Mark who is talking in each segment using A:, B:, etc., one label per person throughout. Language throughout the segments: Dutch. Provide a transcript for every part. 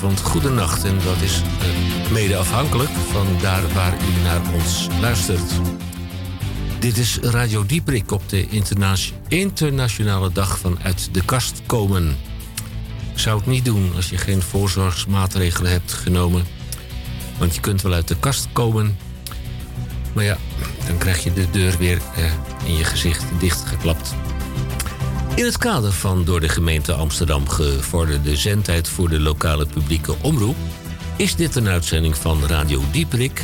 A: goedenavond, goedenacht. En dat is eh, mede afhankelijk van daar waar u naar ons luistert. Dit is Radio Dieprik op de internationale dag van uit de kast komen. Zou het niet doen als je geen voorzorgsmaatregelen hebt genomen. Want je kunt wel uit de kast komen. Maar ja, dan krijg je de deur weer eh, in je gezicht dichtgeklapt. In het kader van door de gemeente Amsterdam gevorderde zendtijd voor de lokale publieke omroep is dit een uitzending van Radio Dieprik.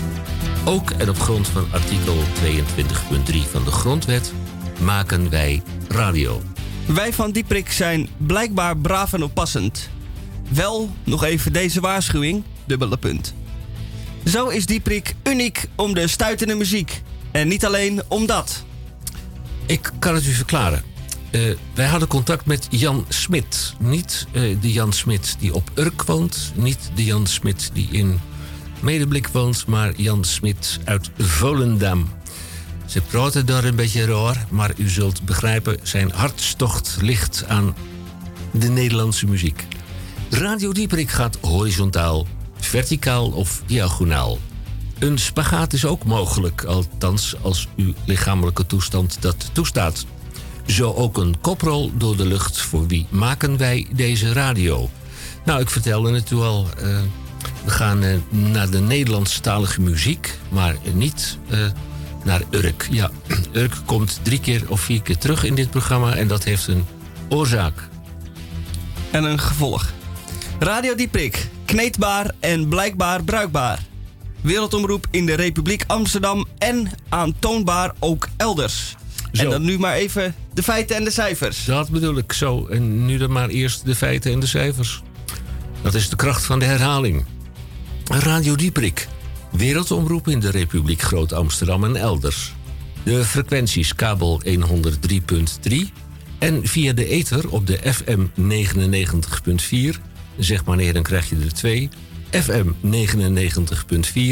A: Ook en op grond van artikel 22.3 van de Grondwet maken wij radio. Wij van Dieprik zijn blijkbaar braaf en oppassend. Wel nog even deze waarschuwing, dubbele punt. Zo is Dieprik uniek om de stuitende muziek. En niet alleen om dat. Ik kan het u verklaren. Eh, wij hadden contact met Jan Smit. Niet eh, de Jan Smit die op Urk woont. Niet de Jan Smit die in Medeblik woont. Maar Jan Smit uit Volendam. Ze praten daar een beetje raar. Maar u zult begrijpen, zijn hartstocht ligt aan de Nederlandse muziek. Radio Dieperik gaat horizontaal, verticaal of diagonaal. Een spagaat is ook mogelijk, althans als uw lichamelijke toestand dat toestaat. Zo ook een koprol door de lucht. Voor wie maken wij deze radio? Nou, ik vertelde het u al. Eh, we gaan eh, naar de Nederlandstalige muziek, maar niet eh, naar Urk. Ja, Urk komt drie keer of vier keer terug in dit programma en dat heeft een oorzaak. En een gevolg. Radio Dieprik, kneedbaar en blijkbaar bruikbaar. Wereldomroep in de Republiek Amsterdam en aantoonbaar ook elders. Zo. En dan nu maar even de feiten en de cijfers. Dat bedoel ik zo. En nu dan maar eerst de feiten en de cijfers. Dat is de kracht van de herhaling. Radio Dieprik. Wereldomroep in de Republiek Groot-Amsterdam en elders. De frequenties kabel 103.3 en via de ether op de FM 99.4. Zeg maar neer, dan krijg je er twee. FM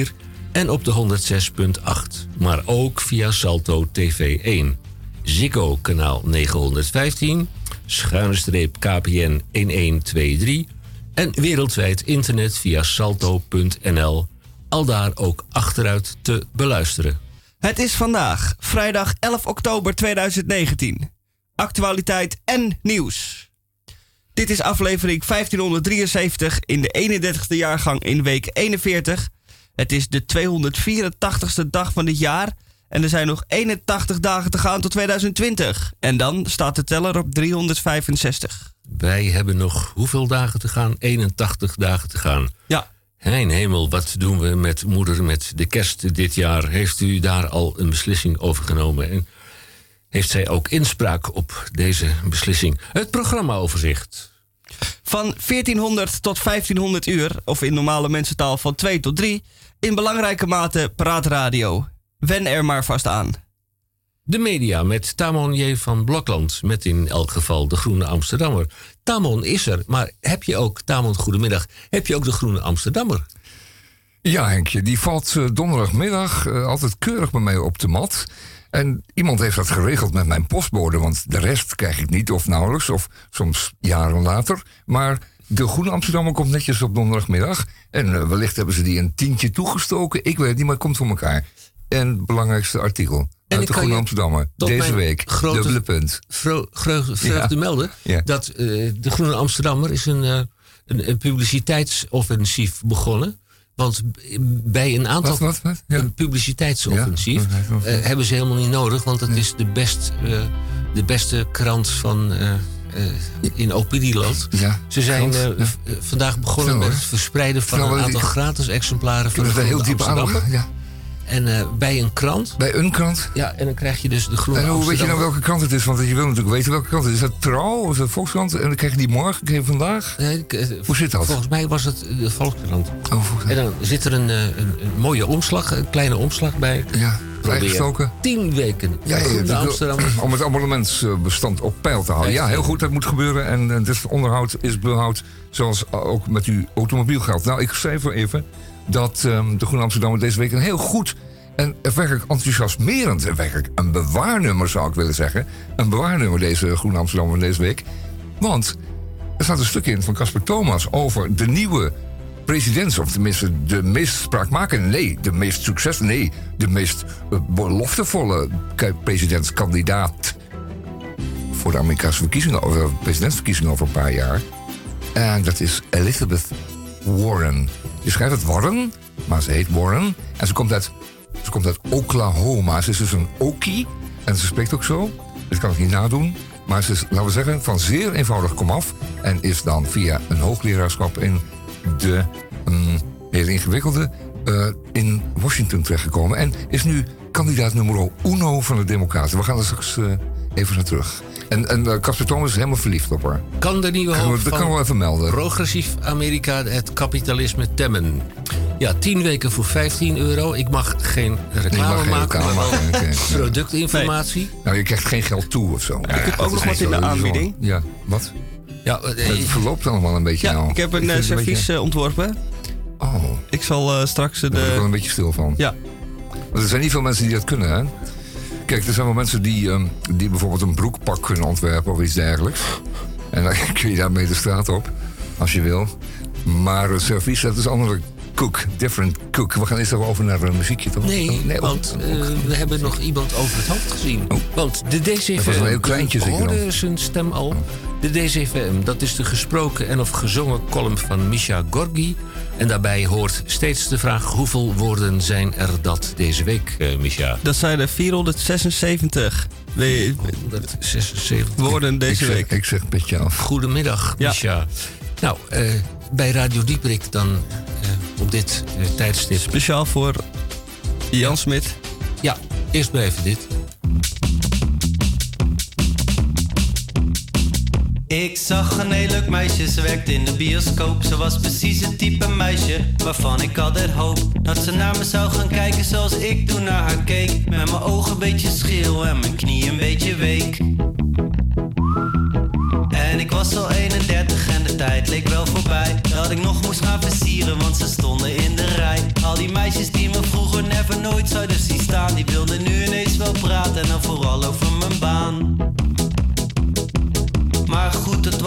A: 99.4 en op de 106.8, maar ook via Salto TV 1. Ziggo kanaal 915, schuine KPN 1123 en wereldwijd internet via salto.nl, al daar ook achteruit te beluisteren. Het is vandaag, vrijdag 11 oktober 2019. Actualiteit en nieuws. Dit is aflevering 1573 in de 31ste jaargang in week 41. Het is de 284ste dag van het jaar en er zijn nog 81 dagen te gaan tot 2020. En dan staat de teller op 365. Wij hebben nog hoeveel dagen te gaan? 81 dagen te gaan. Ja. Hein hemel, wat doen we met moeder met de kerst dit jaar? Heeft u daar al een beslissing over genomen? En heeft zij ook inspraak op deze beslissing? Het programmaoverzicht. Van 1400 tot 1500 uur, of in normale mensentaal van 2 tot 3, in belangrijke mate praatradio. Wen er maar vast aan. De media met Tamon J. van Blokland, met in elk geval de Groene Amsterdammer. Tamon is er, maar heb je ook, Tamon, goedemiddag, heb je ook de Groene Amsterdammer?
B: Ja, Henkje, die valt eh, donderdagmiddag eh, altijd keurig bij mij op de mat. En iemand heeft dat geregeld met mijn postbode, want de rest krijg ik niet of nauwelijks, of soms jaren later. Maar de Groene Amsterdammer komt netjes op donderdagmiddag. En eh, wellicht hebben ze die een tientje toegestoken. Ik weet het niet, maar het komt voor elkaar en het belangrijkste artikel. En uit de Groene Amsterdammer. Deze week. Grote, dubbele punt.
C: Vreugde melden dat eh, de Groene Amsterdammer is een, eh, een, publiciteitsoffensief begonnen. Want bij een aantal. Wat, wat, wat? Ja. Een publiciteitsoffensief eh, hebben ze helemaal niet nodig, want het is de, best, de beste krant van. in opinieland. Ze zijn vandaag begonnen met het verspreiden van een aantal gratis exemplaren van de heel diep Amsterdammer. ja. En eh, bij een krant.
B: Bij een krant?
C: Ja, en dan krijg je dus de groene En
B: hoe weet je nou welke krant het is? Want je wil natuurlijk weten welke krant het is. Is dat Trouw of is dat Volkskrant? En dan krijg je die morgen, krijg je vandaag? Eh, hoe zit dat?
C: Volgens mij was het eh, de Volkskrant. Oh, volgens En dan zit er een, een, mooie omslag, een kleine omslag bij. Ja. Bijgestoken. Tien weken. Ja, ja, ja Amsterdam.
B: Om het abonnementsbestand op peil te houden. Ja, heel goed, dat moet gebeuren. En, en onderhoud is behoud, zoals ook met uw automobiel geldt. Nou, ik schrijf er even dat ehm, de Groene Amsterdammer deze week een heel goed en werkelijk enthousiasmerend en werkelijk een bewaarnummer zou ik willen zeggen. Een bewaarnummer deze Groene Amsterdammer deze week. Want er staat een stuk in van Casper Thomas over de nieuwe presidents, of tenminste de meest spraakmakende, nee, de meest succesvolle, nee, de meest eh, beloftevolle presidentskandidaat voor de Amerikaanse verkiezingen, of presidentsverkiezingen over een paar jaar. En dat is Elizabeth Warren. Je schrijft het Warren, maar ze heet Warren. En ze komt uit, ze komt uit Oklahoma. Ze is dus een Okie. En ze spreekt ook zo. Dat kan ik niet nadoen. Maar ze is, laten we zeggen, van zeer eenvoudig komaf. En is dan via een hoogleraarschap in de um, mm, hele ingewikkelde eh, in Washington terechtgekomen. En is nu kandidaat nummer uno van de Democraten. We gaan er straks eh, Even naar terug. En, en eh, Casper Thomas is helemaal verliefd op haar.
C: Kan de nieuwe hoop Dat kan wel even melden. Progressief Amerika het kapitalisme temmen. Ja, 10 weken voor 15 euro. Ik mag geen reclame mag maken, geen productinformatie.
B: Nou, je krijgt geen geld toe of zo. ik
C: heb ook nog wat in de aanbieding.
B: Ja, wat? Ja, Het eh, verloopt allemaal een beetje ja, nou.
C: Ik heb een eh, service servies ontworpen. Oh. Ik zal straks de... Daar
B: ben ik wel een beetje stil van.
C: Ja.
B: Want er zijn niet veel mensen die dat kunnen, hè? Kijk, er zijn wel mensen die, ehm, die bijvoorbeeld een broekpak kunnen ontwerpen of iets dergelijks. En dan kun je daarmee de straat op, als je wil. Maar een servies, dat is andere cook, different cook. We gaan eerst nog over naar een eh, muziekje, toch?
C: Nee, oh, nee oh. want eh, oh, we hebben nog iemand over het hoofd gezien. Oh. Want de DCVM... Dat was een heel kleintje, ik hoorde zijn stem al. De DCVM, dat is de gesproken en of gezongen column van Misha Gorgi... En daarbij hoort steeds de vraag: hoeveel woorden zijn er dat deze week, uh, eh, Micha? Dat zijn er 476. Nee, woorden deze ik week.
B: Ik zeg met jou.
A: Goedemiddag, Micha. Nou, eh, bij Radio Dieprik dan eh, op dit tijdstip.
C: Speciaal voor Jan Smit.
A: Ja, eerst blijven even dit.
D: Ik zag een heel leuk meisje, ze werkte in de bioscoop. Ze was precies het type meisje waarvan ik altijd hoop. Dat ze naar me zou gaan kijken zoals ik toen naar haar keek. Met mijn ogen een beetje schil en mijn knie een beetje week. En ik was al 31 en de tijd leek wel voorbij. Dat ik nog moest gaan versieren, want ze stonden in de rij. Al die meisjes die me vroeger never nooit zouden zien staan. Die wilden nu ineens wel praten en dan vooral over mijn baan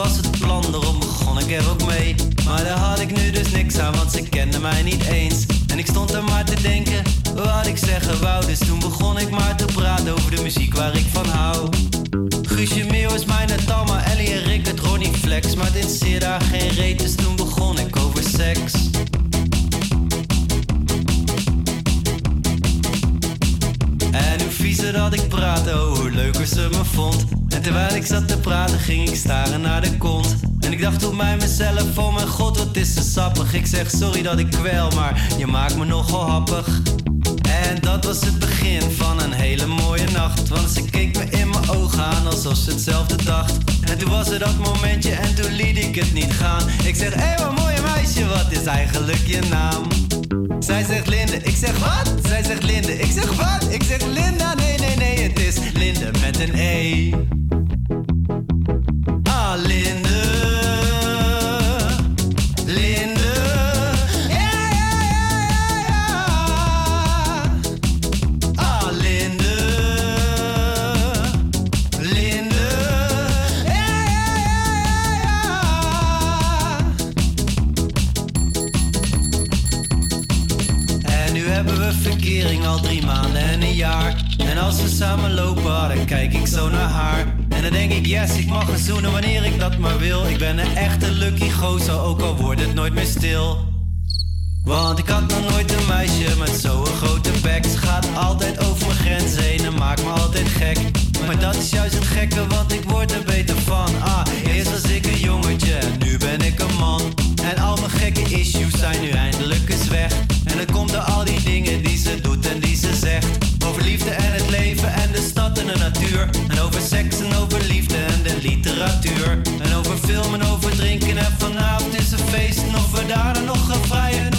D: was het plan, daarom begon ik er ook mee. Maar daar had ik nu dus niks aan, want ze kenden mij niet eens. En ik stond er maar te denken, wat ik zeggen wou. Dus toen begon ik maar te praten over de muziek waar ik van hou. Guusje is mijn Talma, Ellie en Rick, het Ronnie Flex. Maar dit zeer daar geen reet, dus toen begon ik over seks. adviezen dat ik praatte, oh hoe leuker ze me vond. En terwijl ik zat te praten ging ik staren naar de kont. En ik dacht op bij mezelf, oh mijn god wat is ze sappig. Ik zeg sorry dat ik kwel, maar je maakt me nogal happig. En dat was het begin van een hele mooie nacht. Want ze keek me in mijn ogen aan alsof ze hetzelfde dacht. En toen was er dat momentje en toen liet ik het niet gaan. Ik zeg, hé hey, wat mooie meisje, wat is eigenlijk je naam? Zij zegt Linde, ik zeg wat? Zij zegt Linde, ik zeg wat? Ik zeg Linda, nee, nee, nee, het is Linde met een E. Als we samen lopen, ah, dan kijk ik zo naar haar. En dan denk ik, yes, ik mag zoenen wanneer ik dat maar wil. Ik ben een echte lucky gozer, ook al wordt het nooit meer stil. Want ik had nog nooit een meisje met zo'n grote bek. Ze gaat altijd over mijn grenzen heen en maakt me altijd gek. Maar dat is juist het gekke, want ik word er beter van. Ah, eerst was ik een jongetje en nu ben ik een man. En al mijn gekke issues zijn nu eindelijk eens weg. En dan komt er al die dingen die ze doet en die ze zegt. Over liefde en het leven en de stad en de natuur. En over seks en over liefde en de literatuur. En over filmen over drinken en vanavond is een feest. En of nog gaan vrijen.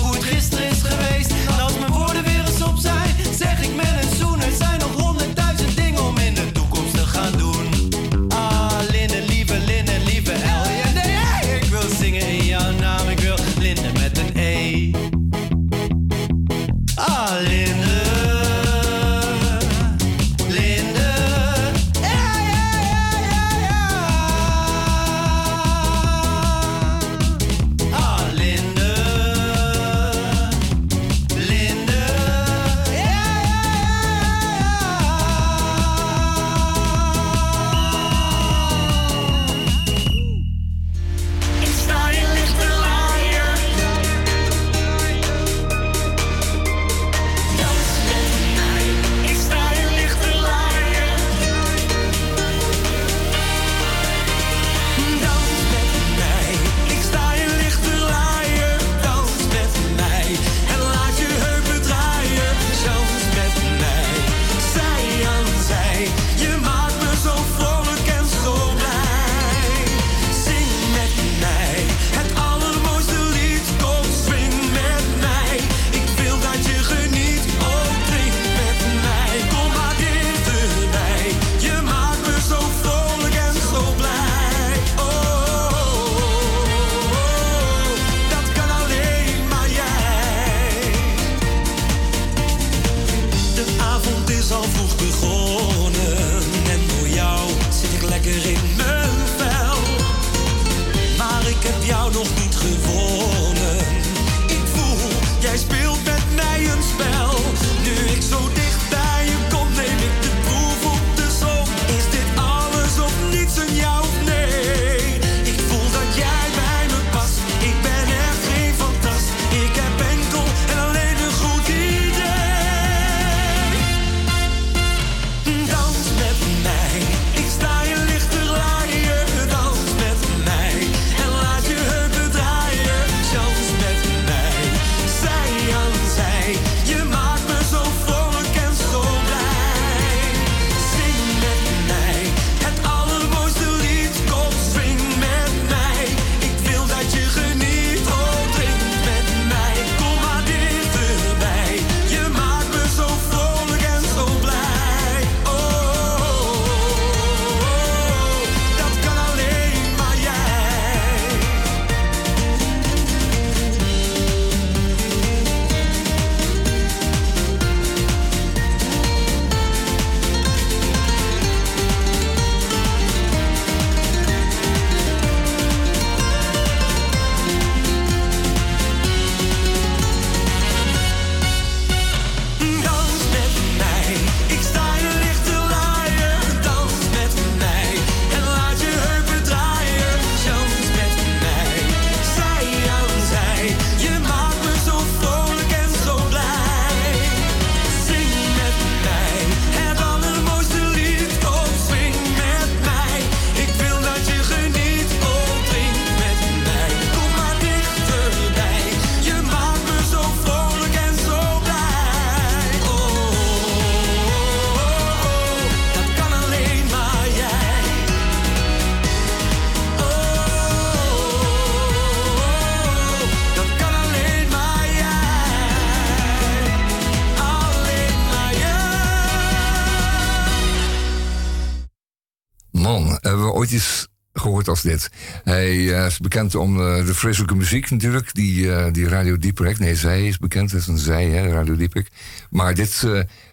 B: man hebben we ooit eens gehoord als dit. Hij eh, is bekend om eh, de vreselijke muziek natuurlijk, die, uh, die Radio Dieperik. Nee, zij is bekend, het is een zij, hè, Radio Dieperik. Maar dit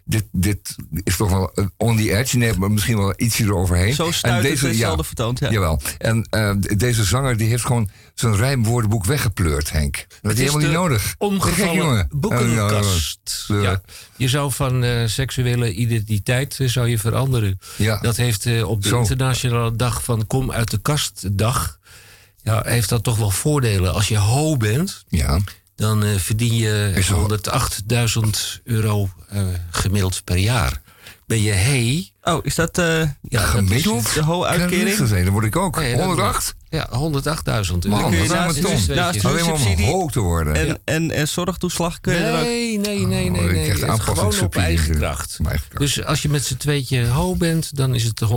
B: dit, dit is toch wel on the edge. Nee, maar misschien wel ietsje eroverheen.
C: Zo en deze, ja, vertoond, ja.
B: Jawel. En eh, deze zanger die heeft gewoon zijn rijmwoordenboek weggepleurd, Henk. Dat
C: is
B: helemaal
C: niet
B: nodig.
C: Omgevallen oh, boekenkast. ja. Je zou van eh, seksuele identiteit eh, zou je veranderen. Ja. Dat heeft op de internationale dag van kom uit de kast dag... Ja, heeft dat toch wel voordelen. Als je ho bent... Ja dan eh, verdien je 108.000 euro eh, gemiddeld per jaar. Ben je hey? Oh, is dat uh, ja, gemiddeld? Dat de ho-uitkering?
B: Ja, dat word ik ook. 108?
C: Ja, 108.000 euro.
B: Man, dat naast, is naast alleen om hoog te worden.
C: En, en, zorgtoeslag kun je nee, Nee, nee, oh, nee. nee. Gewoon op eigen kracht. Dus als je met z'n tweetje ho bent, dan is het 108.000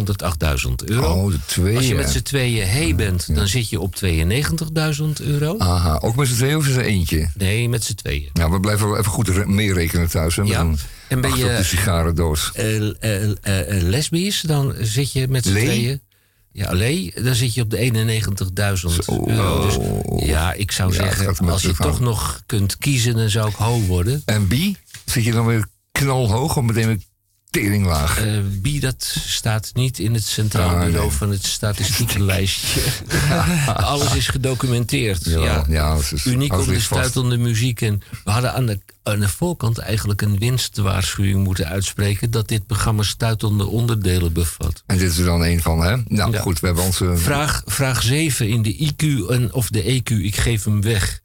C: euro. Oh, de als je met z'n tweeën he bent, dan zit je op 92.000 euro.
B: Aha, ook met z'n tweeën of is eentje?
C: Nee, met z'n tweeën.
B: Nou, we blijven wel even goed meerekenen thuis. Hè, ja. En ben je op de sigarendoos. Uh,
C: lesbisch, dan zit je met z'n tweeën... Ja, alleen, dan zit je op de 91.000 euro. Eh, dus, ja, ik zou zeggen, als je toch nog kunt kiezen, dan zou ik hoog worden.
B: En B Zit je dan weer knalhoog om meteen Teringlaag. Uh, eh,
C: wie dat staat niet in het Centraal ah, Bureau van het Statistiekenlijstje. Alles is gedocumenteerd. Ja, ja. ja is, Uniek om de stuitende muziek. En we hadden aan de, aan de voorkant eigenlijk een winstwaarschuwing moeten uitspreken... dat dit programma stuitende onderdelen bevat.
B: En dit is er dan een van, hè? Nou goed, we hebben onze...
A: Vraag, vraag 7 in de IQ en, of de EQ, ik geef hem weg.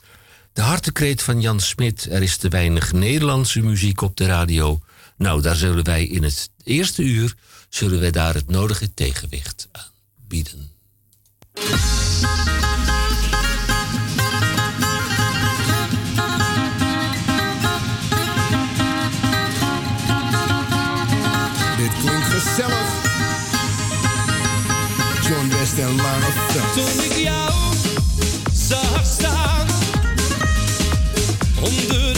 A: De hartekreet van Jan Smit, er is te weinig Nederlandse muziek op de radio... Nou, daar zullen wij in het eerste uur zullen wij daar het nodige tegenwicht aan bieden.
D: Dit klinkt gezellig. John West en Lara Phelps. Toen ik jou zag staan onder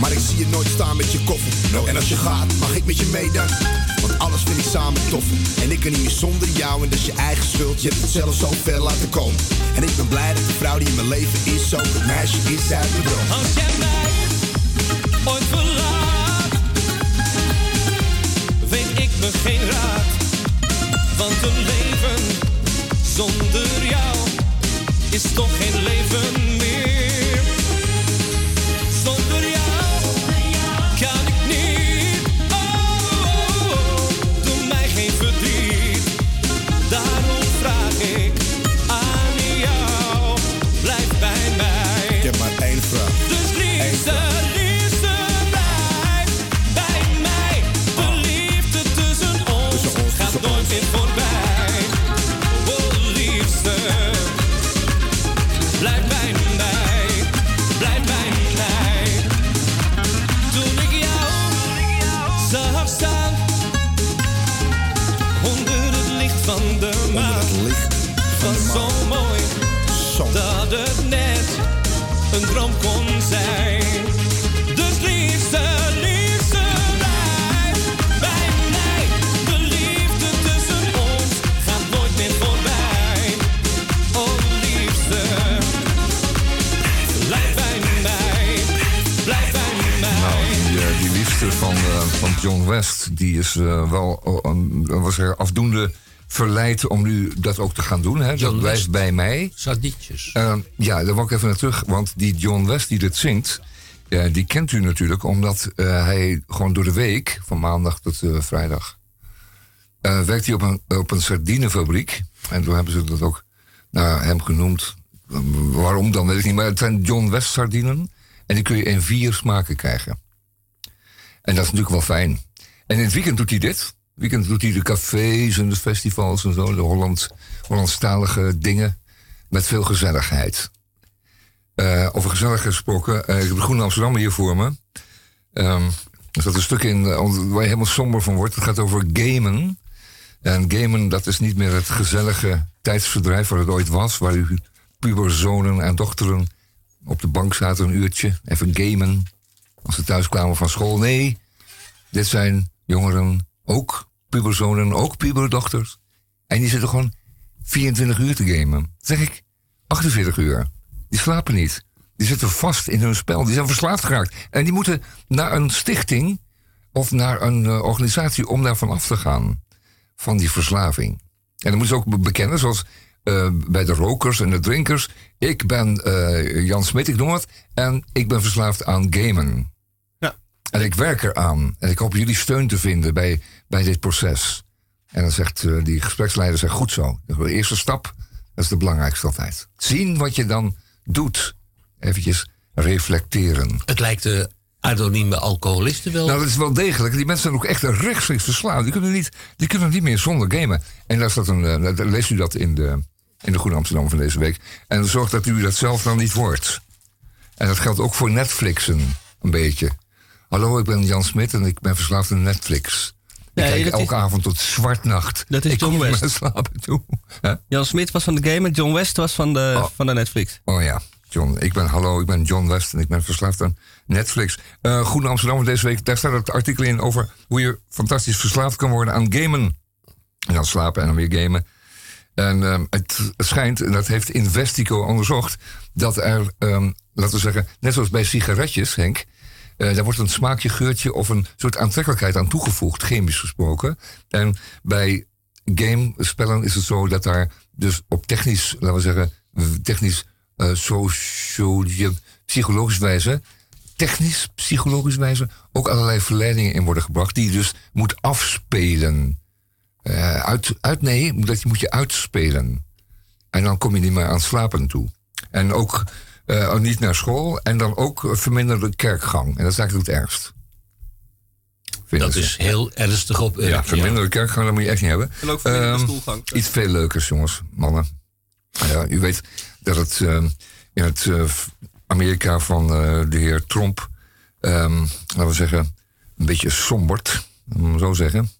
D: Maar ik zie je nooit staan met je koffer. En als je gaat, mag ik met je mee Want alles vind ik samen tof. En ik kan niet meer zonder jou. En dat is je eigen schuld. Je hebt het zelf zo ver laten komen. En ik ben blij dat de vrouw die in mijn leven is, zo het meisje is uit mijn droom. Als jij mij ooit verlaat, weet ik me geen raad. Want een leven zonder jou is toch geen leven
B: Eh, wel oh, was er afdoende verleid om nu dat ook te gaan doen. Hè? Dat blijft bij mij.
C: Sadietjes.
B: Ehm, ja, daar wil ik even naar terug. Want die John West die dit zingt, eh, die kent u natuurlijk... omdat eh, hij gewoon door de week, van maandag tot vrijdag... werkt hij op een, op een sardinefabriek. En toen hebben ze dat ook naar hem genoemd. Ehm, waarom dan, weet ik niet. Maar het zijn John West sardinen. En die kun je in vier smaken krijgen. En dat is natuurlijk wel fijn. En in het weekend doet hij dit. Weekend doet hij de cafés en de festivals en zo, de Holland, Hollandstalige dingen. Met veel gezelligheid. Uh, over gezelligheid gesproken, eh, ik heb de Groene Amsterdam hier voor me. Um, er zat een stuk in eh, waar je helemaal somber van wordt. Het gaat over gamen. En gamen, dat is niet meer het gezellige tijdsverdrijf waar het ooit was. Waar uw puberzonen en dochteren op de bank zaten een uurtje. Even gamen. Als ze thuis kwamen van school. Nee, dit zijn jongeren, ook puberzonen, ook puberdochters. En die zitten gewoon 24 uur te gamen. Zeg ik, 48 uur. Die slapen niet. Die zitten vast in hun spel. Die zijn verslaafd geraakt. En die moeten naar een stichting of naar een eh, organisatie om daarvan af te gaan. Van die verslaving. En dan moeten ze ook bekennen, zoals eh, bij de rokers en de drinkers. Ik ben uh, Jan Smit, ik noem het. En ik ben verslaafd aan gamen. En ik werk eraan. En ik hoop jullie steun te vinden bij, bij dit proces. En dan zegt eh, die gespreksleider, zegt goed zo. De eerste stap, dat is de belangrijkste altijd. Zien wat je dan doet. Eventjes reflecteren.
C: Het lijkt de anonieme alcoholisten wel.
B: Nou, dat is wel degelijk. Die mensen zijn ook echt een rechtstreeks verslaafd. Die kunnen niet, die kunnen niet meer zonder gamen. En daar staat een, eh, leest u dat in de, in de Groene Amsterdam van deze week. En zorg dat u dat zelf dan niet wordt. En dat geldt ook voor Netflixen, een beetje. Hallo, ik ben Jan Smit en ik ben verslaafd aan Netflix. Ik kijk elke avond tot zwartnacht.
C: Dat is John West. Ik slapen toe. Jan Smit was van de game John West was van de, oh. van de Netflix.
B: Oh ja, John. Ik ben, hallo, ik ben John West en ik ben verslaafd aan Netflix. Uh, Goed Amsterdam deze week, daar staat het artikel in over hoe je fantastisch verslaafd kan worden aan gamen. En slapen en dan weer gamen. En ehm, het schijnt, en dat heeft Investico onderzocht, dat er, ehm, laten we zeggen, net zoals bij sigaretjes, Henk, eh, daar wordt een smaakje, geurtje of een soort aantrekkelijkheid aan toegevoegd, chemisch gesproken. En bij gamespellen is het zo dat daar dus op technisch, laten we zeggen, technisch, eh, socio, psychologisch wijze, technisch, psychologisch wijze, ook allerlei verleidingen in worden gebracht, die je dus moet afspelen. Eh, uit, uit, nee, dat moet je uitspelen. En dan kom je niet meer aan slapen toe. En ook uh, niet naar school. En dan ook verminderde kerkgang. En dat is eigenlijk het ergst.
C: dat is heel ernstig op. Eh,
B: ja, verminderde kerkgang, dat moet je echt niet hebben.
C: En ook verminderde ehm, stoelgang.
B: Iets veel leukers, jongens, mannen. Nou ja, u weet dat het uh, in het eh, Amerika van de heer Trump, ehm, laten we zeggen, een beetje sombert, om zo zo zeggen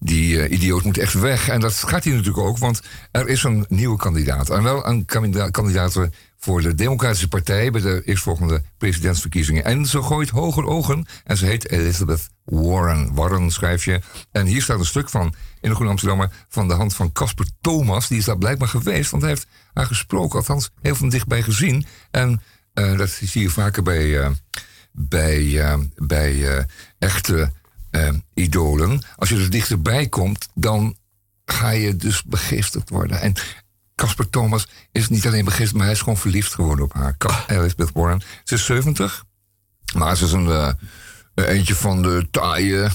B: die idioot moet echt weg. En dat gaat hij natuurlijk ook, want er is een nieuwe kandidaat. En wel een kandidaat voor de Democratische Partij bij de eerstvolgende presidentsverkiezingen. En ze gooit hoger ogen en ze heet Elizabeth Warren. Warren schrijf je. En hier staat een stuk van in de Groene Amsterdammer van de hand van Casper Thomas. Die is daar blijkbaar geweest, want hij heeft haar gesproken, althans heel van dichtbij gezien. En eh, dat zie je vaker bij, eh, bij, eh, bij echte idolen. Als je er dichterbij komt, dan ga je dus begiftigd worden. En Casper Thomas is niet alleen begist, maar hij is gewoon verliefd geworden op haar. Ah. Elizabeth Warren. Ze is 70, maar ze is eh, een eentje van de taaie.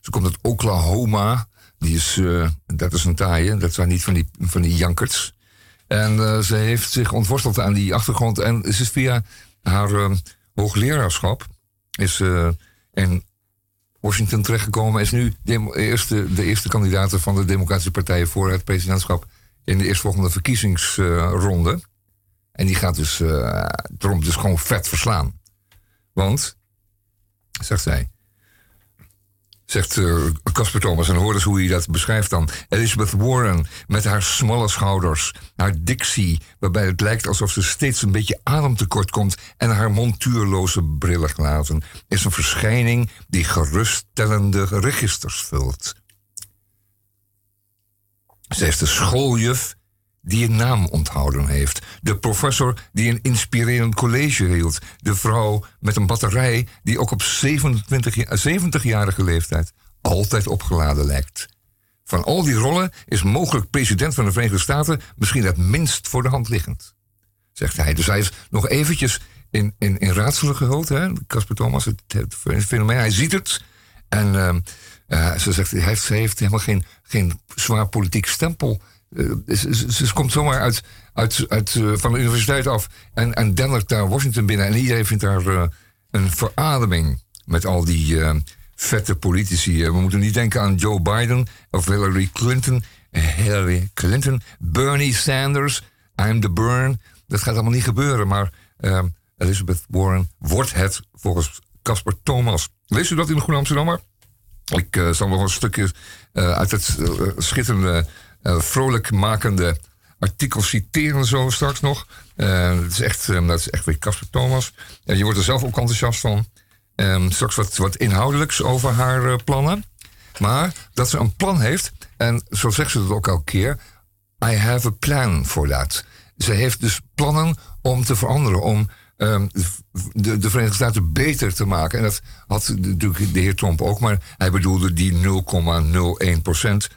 B: Ze komt uit Oklahoma. Die is, eh, dat is een taaie. Dat zijn niet van die, van die jankerts. En eh, ze heeft zich ontworsteld aan die achtergrond. En ze is via haar ehm, hoogleraarschap is, in Washington terechtgekomen. En is nu de eerste, de eerste kandidaat van de Democratische Partij voor het presidentschap in de eerstvolgende verkiezingsronde. en die gaat dus eh, Trump dus gewoon vet verslaan. Want, zegt zij, zegt eh, Casper Thomas. En hoor eens hoe hij dat beschrijft dan. Elizabeth Warren met haar smalle schouders, haar dictie, waarbij het lijkt alsof ze steeds een beetje ademtekort komt, en haar montuurloze brillenglazen, is een verschijning die geruststellende registers vult. Zij heeft de schooljuf die een naam onthouden heeft. De professor die een inspirerend college hield. De vrouw met een batterij die ook op 70-jarige leeftijd altijd opgeladen lijkt. Van al die rollen is mogelijk president van de Verenigde Staten misschien het minst voor de hand liggend, zegt hij. Dus hij is nog eventjes in, in, in raadselen gehuld, Casper Thomas, het, fenomeen. Hij ziet het en ehm, eh, ze zegt, hij heeft, ze heeft helemaal geen, zwaar politiek stempel. Eh, ze, ze, ze, komt zomaar uit, eh, van de universiteit af en, en daar Washington binnen. En iedereen vindt daar een verademing met al die vette politici. we moeten niet denken aan Joe Biden of Hillary Clinton. Hillary Clinton, Bernie Sanders, I'm the Burn. Dat gaat allemaal niet gebeuren, maar Elizabeth Warren wordt het volgens Casper Thomas. Leest u dat in de Groene Amsterdammer? Ik eh, zal nog een stukje eh, uit het eh, schitterende, vrolijk makende artikel citeren zo straks nog. dat, is echt, dat is echt weer Casper Thomas. je wordt er zelf ook enthousiast van. Ehm, straks wat, wat inhoudelijks over haar plannen. Maar dat ze een plan heeft, en zo zegt ze dat ook elke keer... I have a plan for that. Ze heeft dus plannen om te veranderen, om Ehm, de, de, Verenigde Staten beter te maken. En dat had natuurlijk de heer Trump ook, maar hij bedoelde die 0,01 procent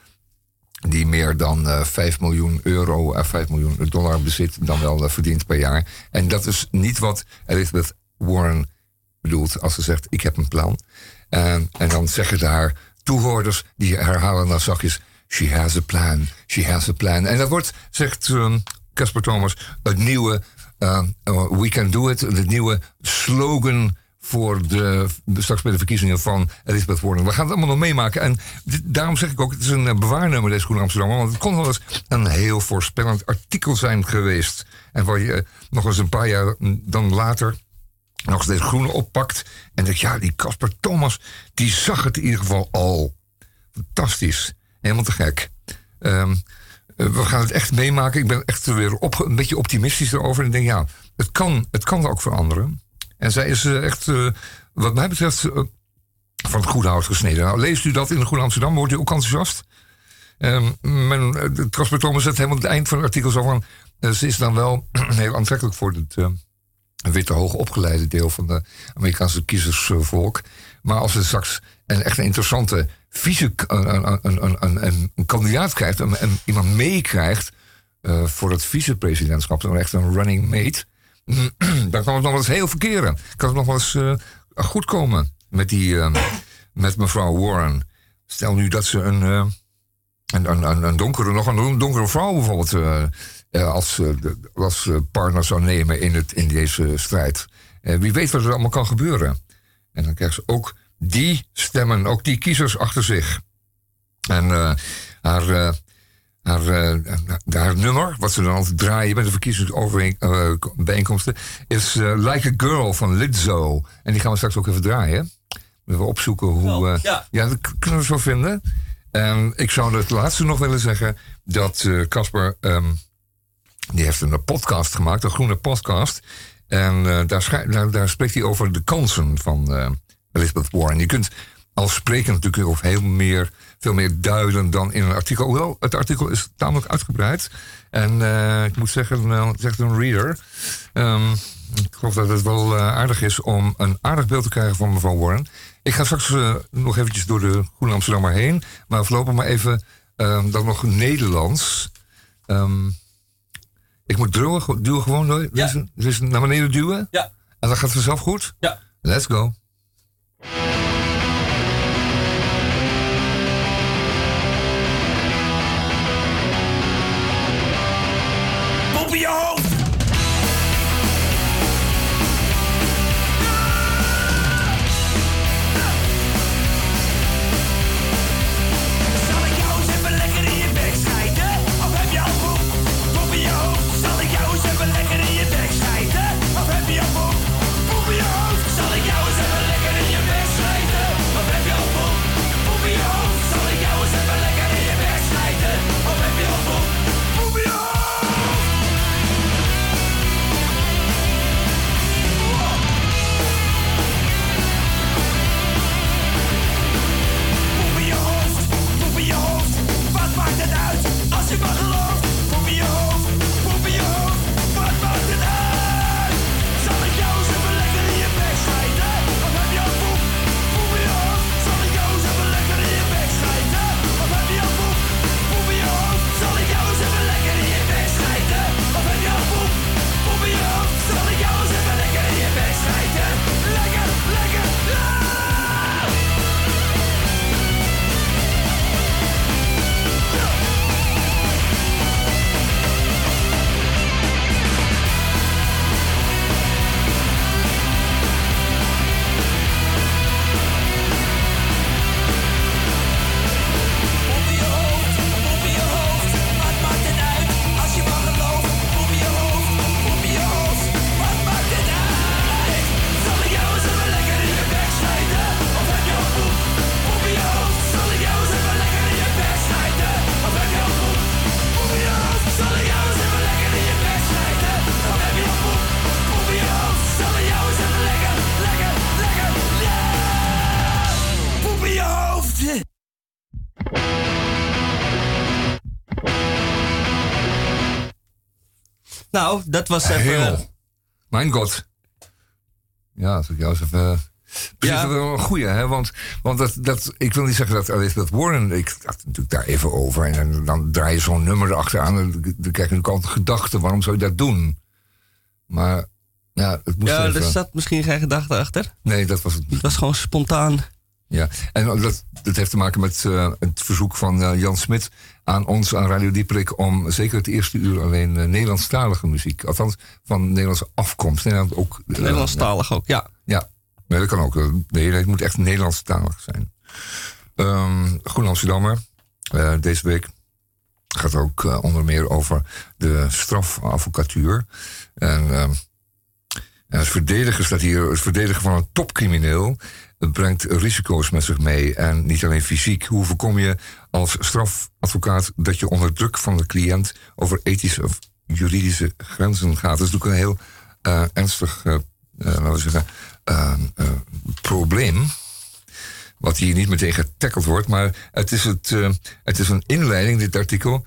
B: die meer dan uh, eh, 5 miljoen euro, uh, eh, 5 miljoen dollar bezit, dan wel eh, verdient per jaar. En dat is niet wat Elizabeth Warren bedoelt als ze zegt: Ik heb een plan. Ehm, en dan zeggen daar toehoorders, die herhalen dan zachtjes: She has a plan, she has a plan. En dat wordt, zegt ehm, Casper Thomas, het nieuwe eh, eh, we can do it, de nieuwe slogan voor de, straks bij de verkiezingen van Elisabeth Warren. We gaan het allemaal nog meemaken. En daarom zeg ik ook, het is een eh, bewaarnummer deze Groene Amsterdam. Want het kon wel eens een heel voorspellend artikel zijn geweest. En waar je nog eens een paar jaar dan later nog eens deze groene oppakt. En dat ja, die Casper Thomas, die zag het in ieder geval al. Fantastisch. Helemaal te gek. Ehm, eh, we gaan het echt meemaken. Ik ben echt weer op, een beetje optimistisch erover. En denk, ja, het kan, het kan ook veranderen. En zij is eh, echt, eh, wat mij betreft, van het goede hout gesneden. Nou, leest u dat in de Goede Amsterdam, wordt u ook enthousiast? Um, men, Thomas zet helemaal het eind van het artikel zo van... ze is dan wel heel aantrekkelijk voor het uh, witte hoogopgeleide deel van de Amerikaanse kiezersvolk. Maar als ze straks een echt een interessante vieze een, een, een, een kandidaat krijgt, en iemand meekrijgt eh, voor het vicepresidentschap, dan echt een running mate, dan kan het nog wel eens heel verkeren. Kan het nog wel eens eh, goed komen met, die, eh, met mevrouw Warren. Stel nu dat ze een, een, een, donkere, nog een donkere vrouw bijvoorbeeld als, als partner zou nemen in, het, in deze strijd. wie weet wat er allemaal kan gebeuren. En dan krijgt ze ook die stemmen, ook die kiezers achter zich. En eh, haar, eh, haar, eh, haar, nummer, wat ze dan altijd draaien bij de verkiezingsbijeenkomsten, is Like a Girl van Lizzo. En die gaan we straks ook even draaien. Even opzoeken hoe. Oh, ja. dat kunnen we zo vinden. En ik zou het laatste nog willen zeggen dat Casper. Ehm, die heeft een podcast gemaakt, een groene podcast. En eh, daar, spreekt hij over de kansen van eh, Elizabeth Warren. Je kunt als spreker natuurlijk of heel meer, veel meer duiden dan in een artikel. Hoewel, het artikel is tamelijk uitgebreid. En eh, ik moet zeggen, zegt een reader. Ehm, ik geloof dat het wel aardig is om een aardig beeld te krijgen van mevrouw Warren. Ik ga straks nog eventjes door de Groene Amsterdammer heen. Maar voorlopig maar even ehm, dan nog Nederlands. Um, ik moet duwen, duwen gewoon door. Dus, ja. dus naar beneden duwen. Ja. En dan gaat het vanzelf goed.
C: Ja.
B: Let's go.
C: dat was even... Eh,
B: Mijn god. Ja, dat is ook even... Eh, ja. dat is wel een goeie, hè? Want, want dat, dat, ik wil niet zeggen dat Elizabeth Warren. Ik dacht natuurlijk daar even over. En, dan draai je zo'n nummer erachteraan. En dan krijg je natuurlijk altijd gedachten: waarom zou je dat doen? Maar ja, het moest
C: Ja, er zat misschien geen gedachte achter.
B: Nee, dat was het
C: niet. Het was gewoon spontaan.
B: Ja, en dat,
C: dat
B: heeft te maken met eh, het verzoek van eh, Jan Smit aan ons, aan Radio Dieprik, om zeker het eerste uur alleen eh, Nederlandstalige muziek, althans van Nederlandse afkomst. Nederland ook,
C: Nederlandstalig ook, ja.
B: Ja, nee, dat kan ook. Nee, hele moet echt Nederlandstalig zijn. Um, Groen Amsterdammer, deze week gaat ook onder meer over de strafadvocatuur. En, ehm, en het verdedigen staat hier, het verdedigen van een topcrimineel het brengt risico's met zich mee. En niet alleen fysiek. Hoe voorkom je als strafadvocaat dat je onder druk van de cliënt over ethische of juridische grenzen gaat? Dat is natuurlijk een heel eh, ernstig, eh, eh, laten we zeggen, probleem wat hier niet meteen getackeld wordt. Maar het is, het, het is een inleiding, dit artikel,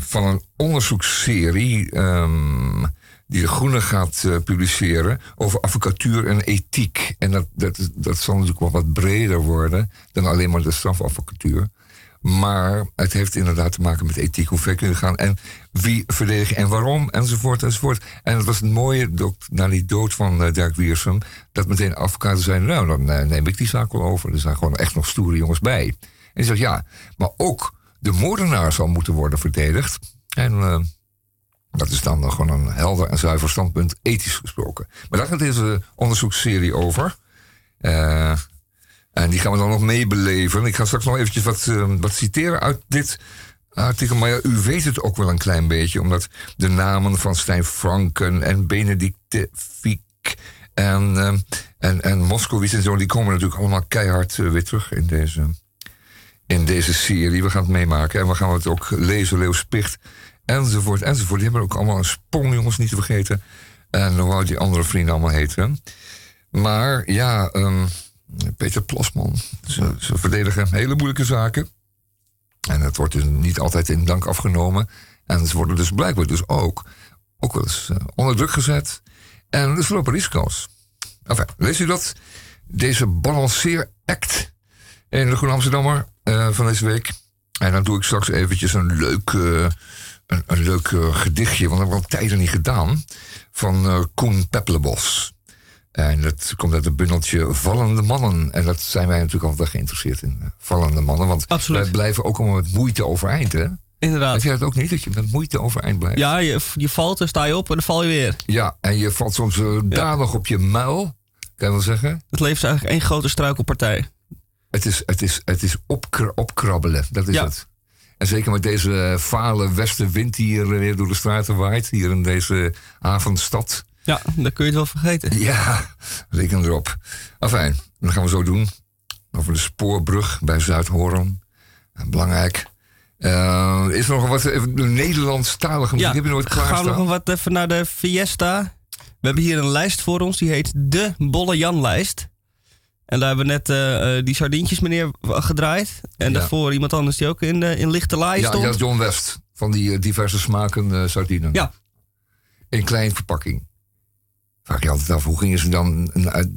B: van een onderzoeksserie ehm, die De Groene gaat eh, publiceren over advocatuur en ethiek. En dat, dat, dat zal natuurlijk wel wat breder worden dan alleen maar de strafadvocatuur. Maar het heeft inderdaad te maken met ethiek, hoe ver kunnen gaan en wie verdedigen en waarom, enzovoort, enzovoort. En het was het mooie na die dood van eh, Dirk Wiersum, dat meteen advocaten zijn nou, dan eh, neem ik die zaak wel over. Er zijn gewoon echt nog stoere jongens bij. En ze zegt, ja, maar ook de moordenaar zal moeten worden verdedigd. En... Dat is dan gewoon een helder en zuiver standpunt, ethisch gesproken. Maar daar gaat deze onderzoeksserie over. Eh, en die gaan we dan nog meebeleven. Ik ga straks nog eventjes wat, eh, wat citeren uit dit artikel. Maar u weet het ook wel een klein beetje, omdat de namen van Stijn Franken en Benedicte Fiek en, eh, en, en Moskowitz en zo, die komen natuurlijk allemaal keihard weer terug in deze, in deze serie. We gaan het meemaken en we gaan het ook lezen. Leo Spicht enzovoort, enzovoort. Die hebben ook allemaal een sprong, jongens, niet te vergeten. En hoe die andere vrienden allemaal heten. Maar ja, ehm, Peter Plasman, ze, verdedigen hele moeilijke zaken. En het wordt dus niet altijd in dank afgenomen. En ze worden dus blijkbaar dus ook, ook wel eens eh, onder druk gezet. En dus lopen risico's. Enfin, lees u dat? Deze balanceeract in de Groene Amsterdammer eh, van deze week. En dan doe ik straks eventjes een leuk een, leuk eh, gedichtje, want dat hebben we al tijden niet gedaan, van uh, Koen Pepplebos. En dat komt uit een bundeltje Vallende Mannen. En dat zijn wij natuurlijk altijd geïnteresseerd in. Eh, vallende Mannen, want wij blijven ook allemaal met moeite overeind, hè?
C: Inderdaad. Heb
B: jij dat ook niet, dat je met moeite overeind blijft?
C: Ja, je, valt en sta je op en dan val je weer.
B: Ja, en je valt soms dadig op je muil, kan je wel zeggen.
C: Het leeft eigenlijk één grote struikelpartij.
B: Het is, het is, het is opkrabbelen, dat is ja. het. En zeker met deze fale westenwind die hier weer door de straten waait, hier in deze avondstad.
C: Ja, daar kun je het wel vergeten.
B: Ja, reken erop. fijn. dat gaan we zo doen. Over de spoorbrug bij Zuidhoorn. Belangrijk. Uh, is er nog wat Nederlandstalige muziek? Ja, heb nooit
C: Gaan we nog wat even naar de Fiesta. We hebben hier een lijst voor ons, die heet de Bolle Jan-lijst. En daar hebben we net eh, eh, die sardientjes meneer gedraaid. En daarvoor iemand anders die ook in, eh, in lichte laai stond.
B: Ja, John West. Van die diverse smaken sardinen.
C: Ja.
B: In klein verpakking. Vraag je altijd af, hoe gingen ze dan...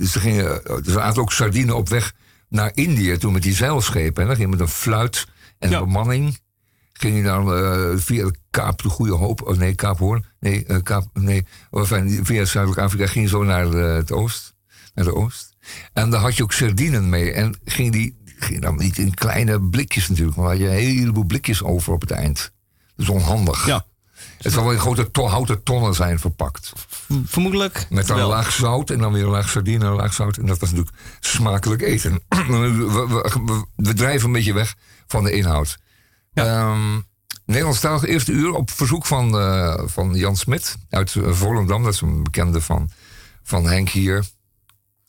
B: Ze, gingen, ze aten ook sardinen op weg naar Indië toen met die zeilschepen. En dan ging met een fluit en een bemanning ging je dan via Kaap de Goede Hoop, oh nee, Kaap Hoorn, nee, Kaap, nee, enfin, via Zuidelijk-Afrika ging je zo naar het oost, naar de oost. En daar had je ook sardinen mee. En ging die, ging dan niet in kleine blikjes natuurlijk, maar had je een heleboel blikjes over op het eind. dus onhandig.
C: Ja.
B: Het zal wel in grote houten tonnen zijn verpakt.
C: Hm, vermoedelijk.
B: Met dan laag zout en dan weer laag sardine en laag zout. En dat was natuurlijk smakelijk eten. we, drijven een beetje weg van de inhoud. Ja. Um, ehm, Nederlandstalig eerste uur op verzoek van, eh, van Jan Smit uit eh, Volendam. Dat is een bekende van, van Henk hier.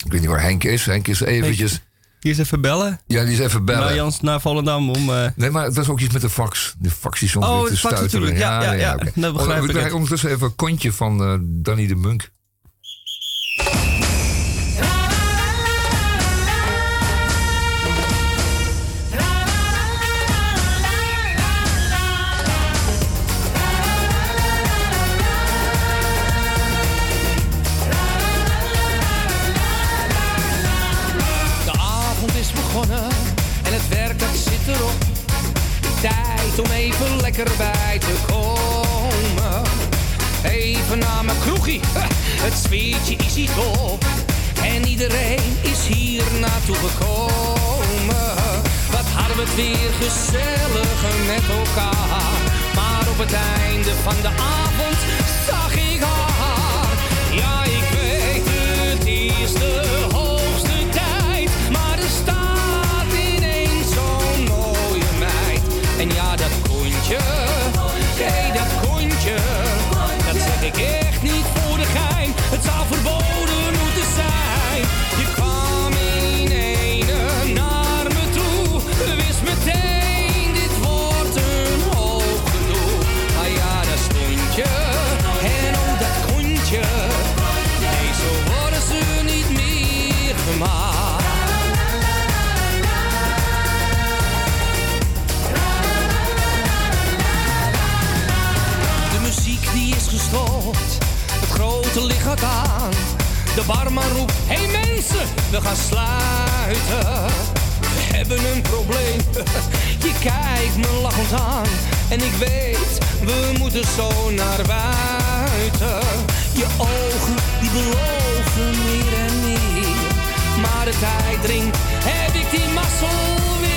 B: Ik weet niet waar Henk is. Henk is eventjes...
C: Die is even bellen.
B: Ja, die is even bellen. Naar
C: Jans, naar Volendam om... Eh,
B: nee, maar dat is ook iets met de fax. De fax is om oh,
C: te fax stuiteren. Ja, ja, ja. ja Dat begrijp oh, ik. We
B: krijgen ondertussen even een kontje van eh, Danny de Munk. bij te komen. Even naar mijn kroegie, het zweetje is hier top. En iedereen is hier naartoe gekomen. Wat hadden we het weer gezellig met elkaar. Maar op het einde van de avond zag ik haar. Ja, De barman roept, hey mensen, we gaan sluiten. We hebben een probleem, je kijkt me lachend aan. En ik weet, we moeten zo naar buiten. Je ogen, die beloven meer en meer. Maar de tijd dringt, heb ik die mazzel weer.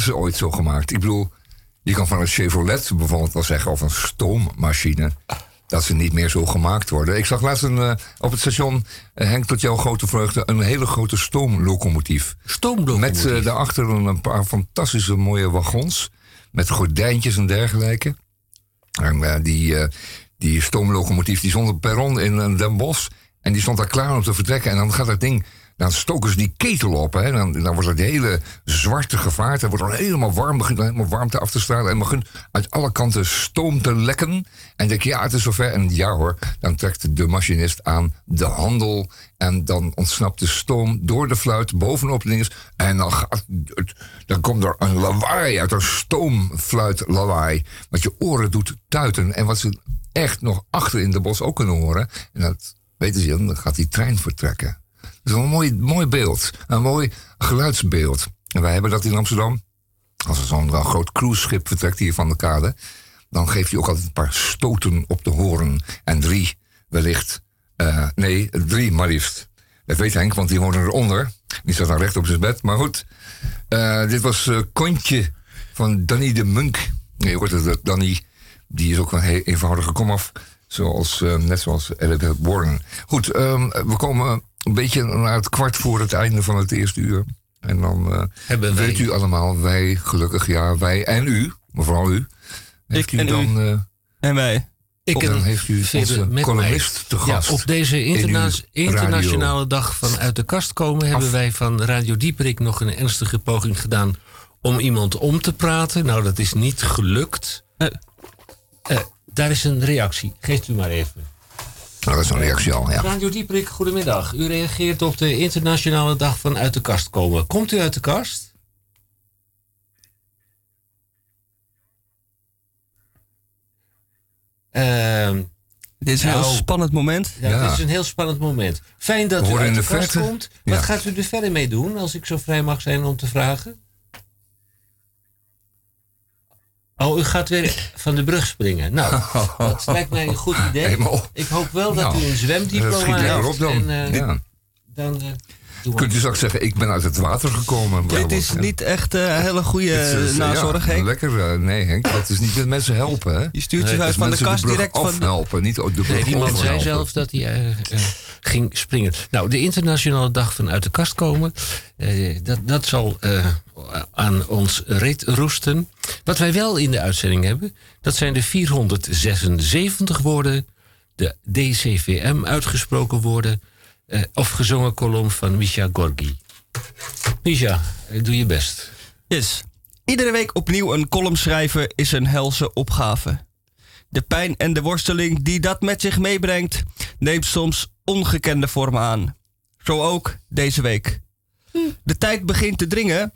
B: ze ooit zo gemaakt? Ik bedoel, je kan van een Chevrolet bijvoorbeeld wel zeggen, of een stoommachine, dat ze niet meer zo gemaakt worden. Ik zag laatst een, eh, op het station, eh, Henk, tot jouw grote vreugde, een hele grote stoomlocomotief.
C: Stoomlocomotief?
B: Met eh, daarachter een paar fantastische mooie wagons, met gordijntjes en dergelijke. die, die stoomlocomotief die stond op perron in Den Bosch. En die stond daar klaar om te vertrekken. En dan gaat dat ding dan stoken ze die ketel op. Hè? Dan, dan wordt het hele zwarte gevaart. Dan wordt dan helemaal warm. Begint helemaal warmte af te stralen. En begint uit alle kanten stoom te lekken. En denk je, ja, het is zover. En ja hoor, dan trekt de machinist aan de handel. En dan ontsnapt de stoom door de fluit bovenop links. En dan, dan komt er een lawaai uit. Een stoomfluit lawaai. Wat je oren doet tuiten. En wat ze echt nog achter in de bos ook kunnen horen. En dat weten ze, dan gaat die trein vertrekken is een mooi, mooi beeld. Een mooi geluidsbeeld. En wij hebben dat in Amsterdam. Als er zo'n groot cruiseschip vertrekt hier van de kade... dan geeft hij ook altijd een paar stoten op de horen. En drie wellicht... Eh, nee, drie maar liefst. Dat weet Henk, want die horen eronder. Die zat dan recht op zijn bed. Maar goed, eh, dit was uh, Kontje van Danny de Munk. Nee, je hoort het, Danny. Die is ook een heel eenvoudige komaf. Zoals, net zoals Elizabeth Warren. Goed, ehm, we komen een beetje naar het kwart voor het einde van het eerste uur. En dan eh, wij... weet u allemaal, wij gelukkig, ja, wij en u, maar vooral u.
C: Heeft u en dan, eh,
B: en wij. Ik en dan heeft u onze columnist te gast.
C: op deze interna internationale dag van uit de kast komen... hebben wij van Radio Dieperik nog een ernstige poging gedaan... om iemand om te praten. Nou, dat is niet gelukt. Uh, daar is een reactie. Geeft u maar even.
B: Nou, dat is een reactie al, ja. Radio
C: Dieprik, goedemiddag. U reageert op de internationale dag van uit de kast komen. Komt u uit de kast?
B: Ehm, dit is een heel nou, spannend moment.
C: Ja, dit is een heel spannend moment. Fijn dat u uit de, kast komt. Wat gaat u er verder mee doen, als ik zo vrij mag zijn om te vragen? Oh, u gaat weer van de brug springen. Nou, oh. dat lijkt mij een goed idee. Ik hoop wel dat nou, u een zwemdiploma
B: heeft. dan. En, uh, dan eh, Kunt u straks zeggen, ik ben uit het water gekomen.
C: Dit is niet echt eh, een hele goede nazorg, Henk.
B: Lekker, nee Henk, dat is niet met mensen helpen. Hè? Je
C: stuurt je huis uit van de kast
B: direct
C: van...
B: helpen, niet de brug
C: nee, iemand zei zelf dat hij ging springen. Nou, de internationale dag van uit de kast komen, eh, dat, dat zal eh, aan ons reet roesten. Wat wij wel in de uitzending hebben, dat zijn de 476 woorden, de DCVM uitgesproken woorden, eh, of gezongen kolom van Misha Gorgi. Misha, doe je best.
E: Yes. Iedere week opnieuw een column schrijven is een helse opgave. De pijn en de worsteling die dat met zich meebrengt, neemt soms ongekende vormen aan. Zo ook deze week. Hm. De tijd begint te dringen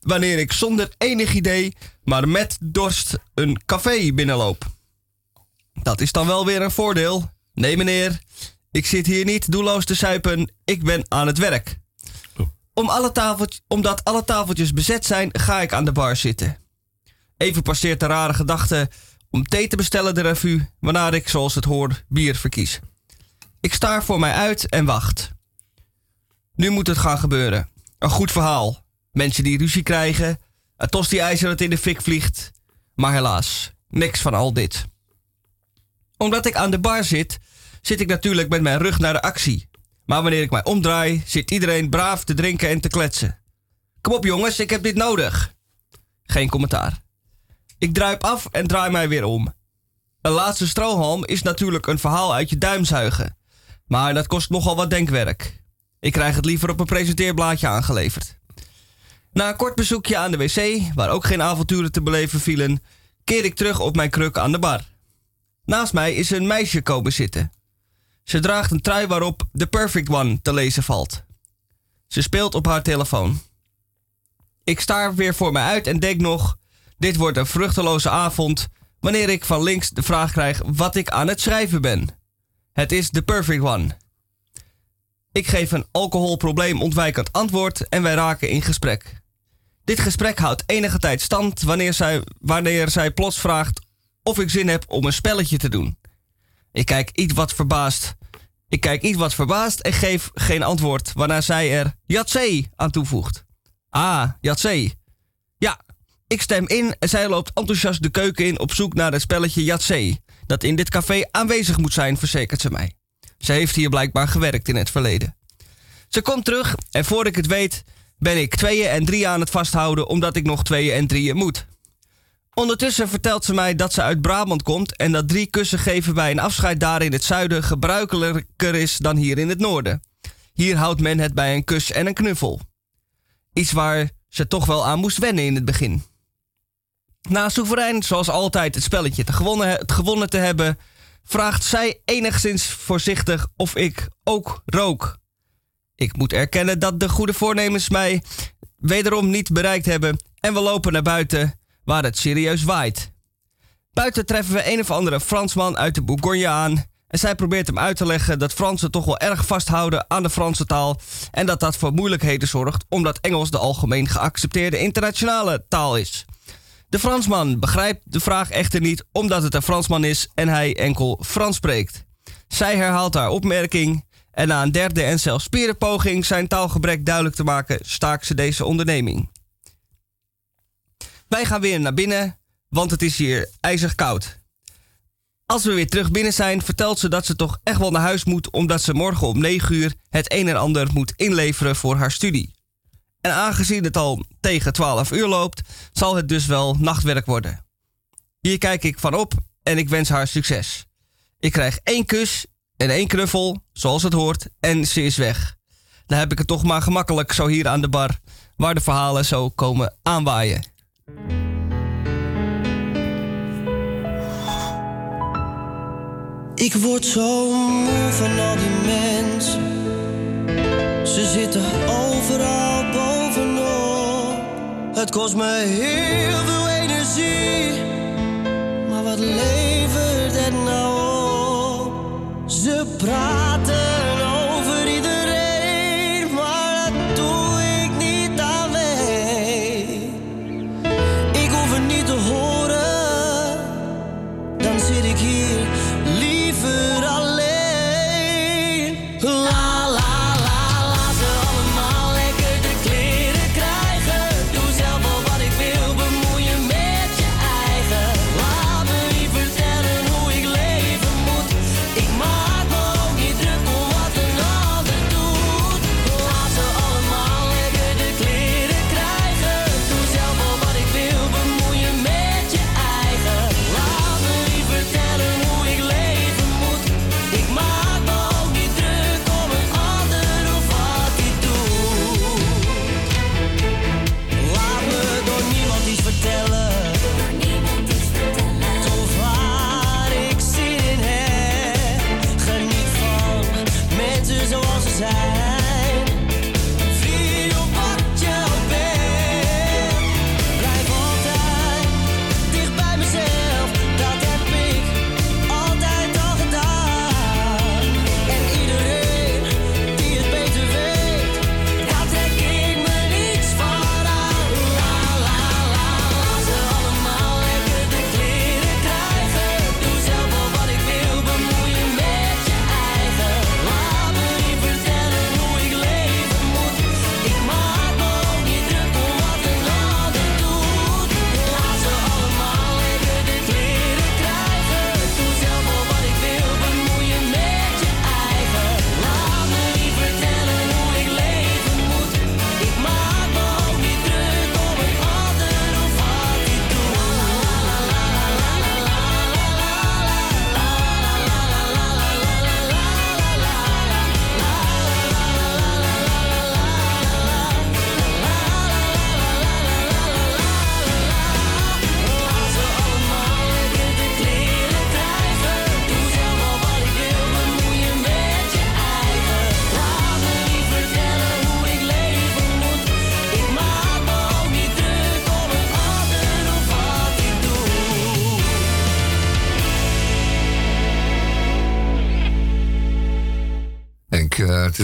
E: wanneer ik zonder enig idee, maar met dorst, een café binnenloop. Dat is dan wel weer een voordeel. Nee, meneer, ik zit hier niet doelloos te suipen, ik ben aan het werk. Oh. Om alle omdat alle tafeltjes bezet zijn, ga ik aan de bar zitten. Even passeert de rare gedachte om thee te bestellen de revue, waarna ik, zoals het hoort, bier verkies. Ik sta voor mij uit en wacht. Nu moet het gaan gebeuren. Een goed verhaal. Mensen die ruzie krijgen. Een tos die ijzer dat in de fik vliegt. Maar helaas, niks van al dit. Omdat ik aan de bar zit, zit ik natuurlijk met mijn rug naar de actie. Maar wanneer ik mij omdraai, zit iedereen braaf te drinken en te kletsen. Kom op jongens, ik heb dit nodig. Geen commentaar. Ik druip af en draai mij weer om. Een laatste strohalm is natuurlijk een verhaal uit je duim zuigen. Maar dat kost nogal wat denkwerk. Ik krijg het liever op een presenteerblaadje aangeleverd. Na een kort bezoekje aan de wc, waar ook geen avonturen te beleven vielen, keer ik terug op mijn kruk aan de bar. Naast mij is een meisje komen zitten. Ze draagt een trui waarop The Perfect One te lezen valt. Ze speelt op haar telefoon. Ik staar weer voor me uit en denk nog: dit wordt een vruchteloze avond wanneer ik van links de vraag krijg wat ik aan het schrijven ben. Het is The Perfect One. Ik geef een alcoholprobleem ontwijkend antwoord en wij raken in gesprek. Dit gesprek houdt enige tijd stand wanneer zij, wanneer zij plots vraagt of ik zin heb om een spelletje te doen. Ik kijk iets wat verbaasd. Ik kijk iets wat verbaasd en geef geen antwoord, waarna zij er C aan toevoegt. Ah, C. Ja, ik stem in en zij loopt enthousiast de keuken in op zoek naar het spelletje C dat in dit café aanwezig moet zijn, verzekert ze mij. Ze heeft hier blijkbaar gewerkt in het verleden. Ze komt terug en voor ik het weet ben ik tweeën en drieën aan het vasthouden omdat ik nog tweeën en drieën moet. Ondertussen vertelt ze mij dat ze uit Brabant komt en dat drie kussen geven bij een afscheid daar in het zuiden gebruikelijker is dan hier in het noorden. Hier houdt men het bij een kus en een knuffel. Iets waar ze toch wel aan moest wennen in het begin. Na soeverein, zoals altijd, het spelletje te gewonnen, het gewonnen te hebben, vraagt zij enigszins voorzichtig of ik ook rook. Ik moet erkennen dat de goede voornemens mij wederom niet bereikt hebben en we lopen naar buiten, waar het serieus waait. Buiten treffen we een of andere Fransman uit de Bourgogne aan en zij probeert hem uit te leggen dat Fransen toch wel erg vasthouden aan de Franse taal en dat dat voor moeilijkheden zorgt omdat Engels de algemeen geaccepteerde internationale taal is. De Fransman begrijpt de vraag echter niet omdat het een Fransman is en hij enkel Frans spreekt. Zij herhaalt haar opmerking en na een derde en zelfs spierenpoging zijn taalgebrek duidelijk te maken, staakt ze deze onderneming. Wij gaan weer naar binnen, want het is hier ijzig koud. Als we weer terug binnen zijn, vertelt ze dat ze toch echt wel naar huis moet omdat ze morgen om 9 uur het een en ander moet inleveren voor haar studie. En aangezien het al tegen 12 uur loopt, zal het dus wel nachtwerk worden. Hier kijk ik van op en ik wens haar succes. Ik krijg één kus en één knuffel, zoals het hoort, en ze is weg. Dan heb ik het toch maar gemakkelijk zo hier aan de bar, waar de verhalen zo komen aanwaaien. Ik word zo moe van al die mensen. Ze zitten overal boven. Het kost me heel veel energie, maar wat levert het nou op? Ze praten.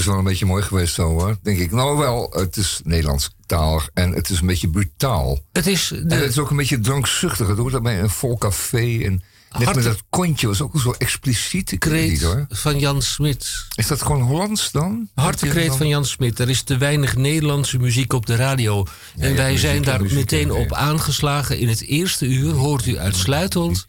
B: is wel een beetje mooi geweest zo hoor, denk ik. Nou wel, het is Nederlands taal en het is een beetje brutaal.
C: Het is...
B: het is ook een beetje drankzuchtig. Het hoort bij een vol café en... Net met dat kontje was ook zo expliciet.
C: Kreet hoor. van Jan Smit.
B: Is dat gewoon Hollands dan?
C: Hartekreet van Jan Smit. Er is te weinig Nederlandse muziek op de radio. en wij zijn daar meteen op aangeslagen. In het eerste uur hoort u uitsluitend...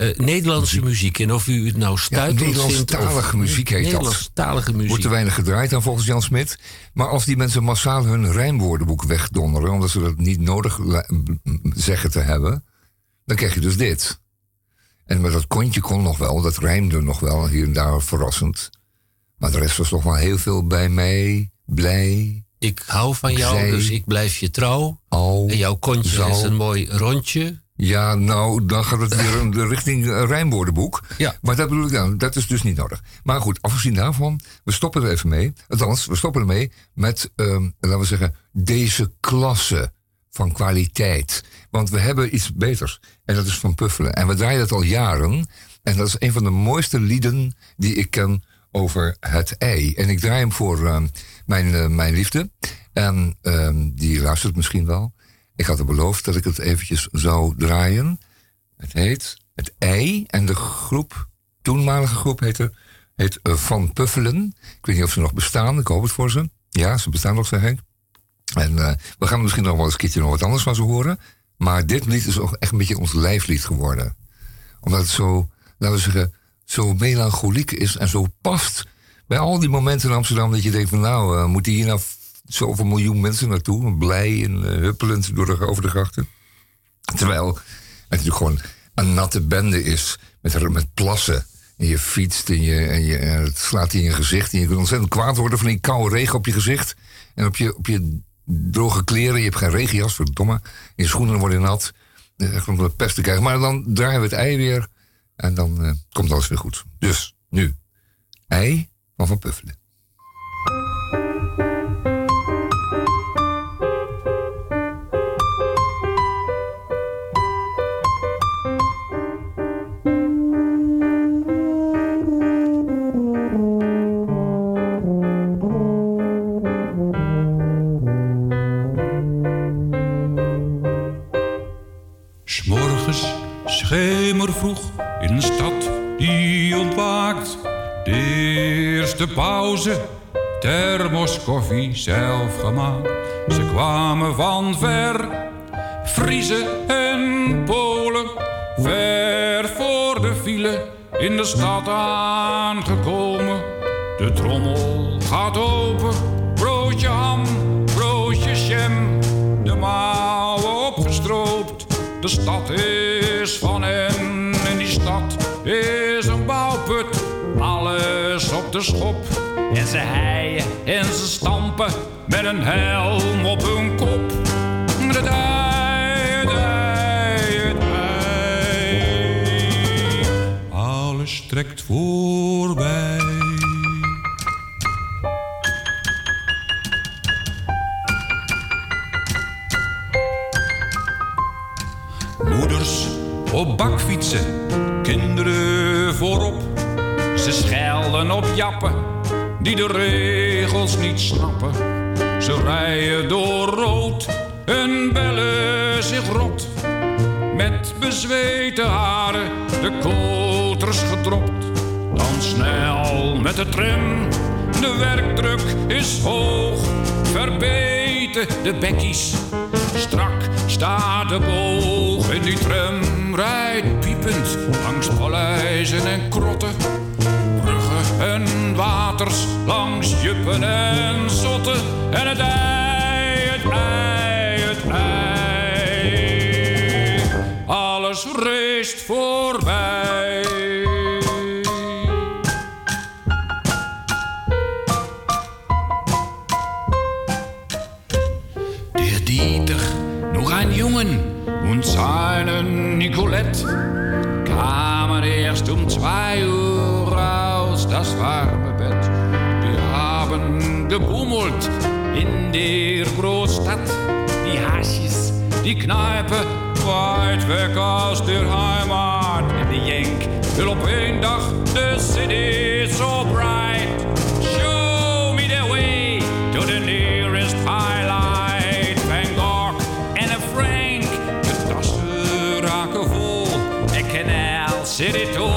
C: Eh, Nederlandse muziek. En of u het nou stuit
B: ja, Nederlandstalige muziek heet Nederlandstalige dat. muziek. Wordt te weinig gedraaid aan volgens Jan Smit. Maar als die mensen massaal hun rijmwoordenboek wegdonderen... omdat ze dat niet nodig zeggen te hebben... dan krijg je dus dit. En maar dat kontje kon nog wel, dat rijmde nog wel hier en daar verrassend. Maar de rest was nog wel heel veel bij mij, blij.
C: Ik hou van jou, dus ik blijf je trouw. en jouw kontje is een mooi rondje.
B: Ja, nou, dan gaat het weer de richting eh, Rijnwoordenboek.
C: Ja.
B: Maar dat bedoel ik dan, nou, dat is dus niet nodig. Maar goed, afgezien daarvan, we stoppen er even mee. Althans, we stoppen ermee met, ehm, laten we zeggen, deze klasse van kwaliteit. Want we hebben iets beters. En dat is van Puffelen. En we draaien dat al jaren. En dat is een van de mooiste lieden die ik ken over het ei. En ik draai hem voor ehm, mijn, eh, mijn liefde. En ehm, die luistert misschien wel. Ik had er beloofd dat ik het eventjes zou draaien. Het heet Het Ei en de groep, toenmalige groep heette, heet eh, Van Puffelen. Ik weet niet of ze nog bestaan, ik hoop het voor ze. Ja, ze bestaan nog, zeg ik. En eh, we gaan misschien nog wel eens een keertje nog wat anders van ze horen. Maar dit lied is ook echt een beetje ons lijflied geworden. Omdat het zo, laten we zeggen, zo melancholiek is en zo past bij al die momenten in Amsterdam dat je denkt van nou, eh, moet die hier nou zoveel miljoen mensen naartoe. Blij en eh, huppelend door de, over de grachten. Terwijl het natuurlijk gewoon een natte bende is. Met, met plassen. En je fietst en, je, en, je, het slaat in je gezicht. En je kunt ontzettend kwaad worden van die koude regen op je gezicht. En op je, op je droge kleren. Je hebt geen regenjas, verdomme. Je schoenen worden nat. Eh, echt om de pest te krijgen. Maar dan draaien we het ei weer. En dan eh, komt alles weer goed. Dus nu, ei van Van Puffelen.
F: schemer vroeg in een stad die ontwaakt. De eerste pauze, thermos koffie zelf gemaakt. Ze kwamen van ver, Friese en Polen. Ver voor de file, in de stad aangekomen. De trommel gaat open De stad is van hen en die stad is een bouwput. Alles op de schop. En ze heien en ze stampen met een helm op hun kop. De dij, dij, dij. Alles trekt voorbij. op bakfietsen, kinderen voorop. Ze schelden op jappen die de regels niet snappen. Ze rijden door rood en bellen zich rot. Met bezweten haren de koters gedropt. Dan snel met de tram, de werkdruk is hoog. Verbeten de bekkies, strak staat de boog in die tram rijdt piepend langs paleizen en krotten, bruggen en waters, langs juppen en zotten en het ei, het ei, het ei. Alles reest voorbij. De Dieter, nog een jongen, ons Nicolette kamen eerst om twee uur aus das warme bed. Die hebben gebummelt in der Großstadt, die haasjes, die Kneipe, weit weg aus de Heimat. En die Jenk will op één dag de city zo bright. city to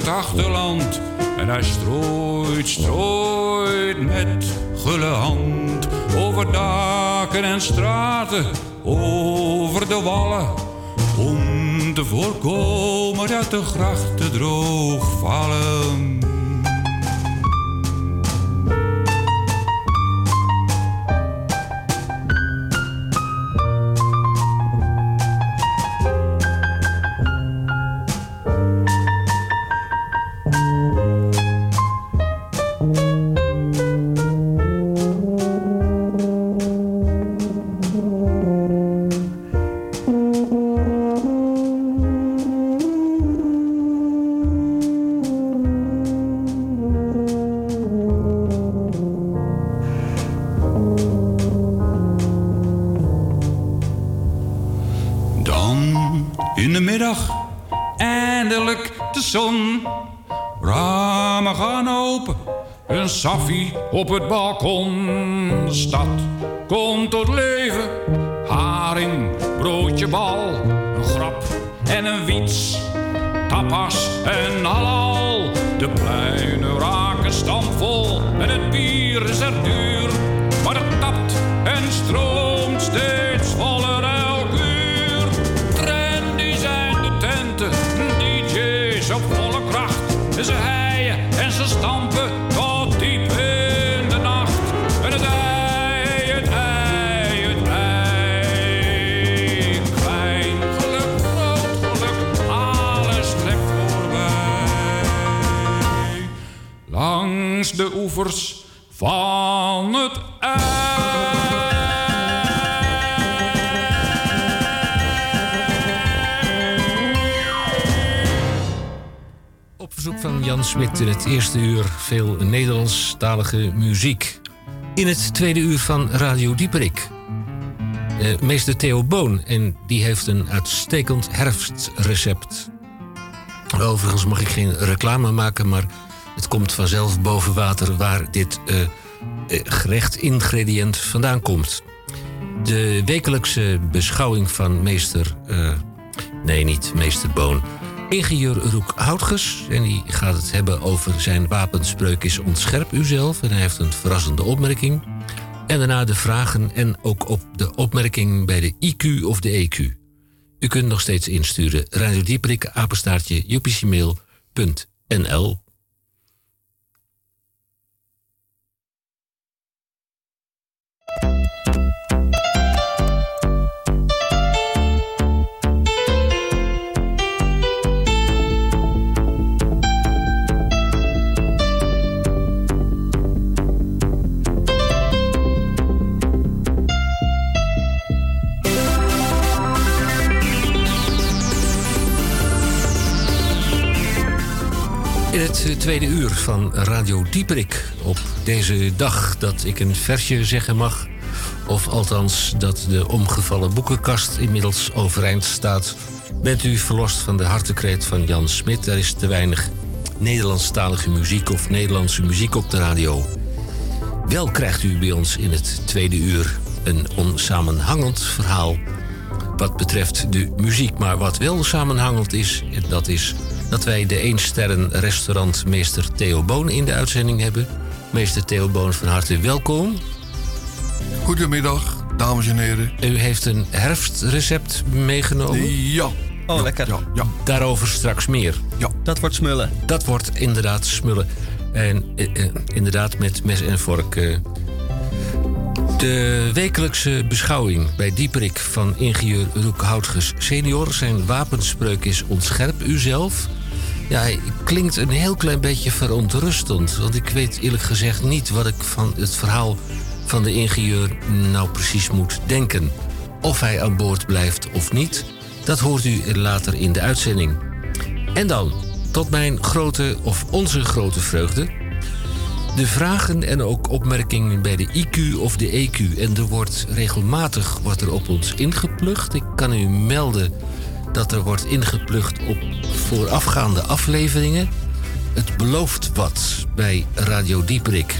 F: het achterland. En hij strooit, strooit met gulle hand. Over daken en straten, over de wallen. Om te voorkomen dat de grachten droog vallen. Op het balkon, stad, komt tot leven.
C: het eerste uur veel Nederlandstalige muziek. In het tweede uur van Radio Dieperik. Eh, meester Theo Boon en die heeft een uitstekend herfstrecept. Overigens mag ik geen reclame maken, maar het komt vanzelf boven water waar dit eh, eh, gerecht ingrediënt vandaan komt. De wekelijkse beschouwing van meester. nee, niet meester Boon ingenieur Roek Houtges. En die gaat het hebben over zijn wapenspreuk is ontscherp uzelf. En hij heeft een verrassende opmerking. En daarna de vragen en ook op de opmerking bij de IQ of de EQ. U kunt nog steeds insturen. Radio Dieprik, apenstaartje, jupicimail.nl tweede uur van Radio Dieperik. Op deze dag dat ik een versje zeggen mag. Of althans dat de omgevallen boekenkast inmiddels overeind staat. Bent u verlost van de hartekreet van Jan Smit? Er is te weinig Nederlandstalige muziek of Nederlandse muziek op de radio. Wel krijgt u bij ons in het tweede uur een onsamenhangend verhaal wat betreft de muziek. Maar wat wel samenhangend is, dat is dat wij de 1 stern meester Theo Boon in de uitzending hebben. Meester Theo Boon, van harte welkom.
G: Goedemiddag, dames en heren.
C: U heeft een herfstrecept meegenomen?
G: Ja. Oh,
C: lekker.
G: Ja, ja.
C: Daarover straks meer.
G: Ja.
C: Dat wordt smullen. Dat wordt inderdaad smullen. En eh, eh, inderdaad met mes en vork. Eh. De wekelijkse beschouwing bij Dieperik van ingenieur Roek Houtges senior. Zijn wapenspreuk is ontscherp zelf. Ja, klinkt een heel klein beetje verontrustend. Want ik weet eerlijk gezegd niet wat ik van het verhaal van de ingenieur nou precies moet denken. Of hij aan boord blijft of niet, dat hoort u later in de uitzending. En dan, tot mijn grote of onze grote vreugde, de vragen en ook opmerkingen bij de IQ of de EQ. En er wordt regelmatig wordt er op ons ingeplucht. Ik kan u melden dat er wordt ingeplucht op voorafgaande afleveringen. Het belooft wat bij Radio Dieprik.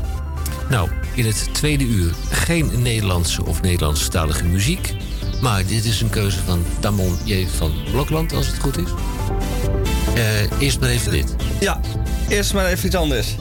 C: Nou, in het tweede uur geen Nederlandse of Nederlandstalige muziek. Maar dit is een keuze van Damon J. van Blokland, als het goed is. Eh, eerst maar even dit.
H: Ja, eerst maar even iets anders.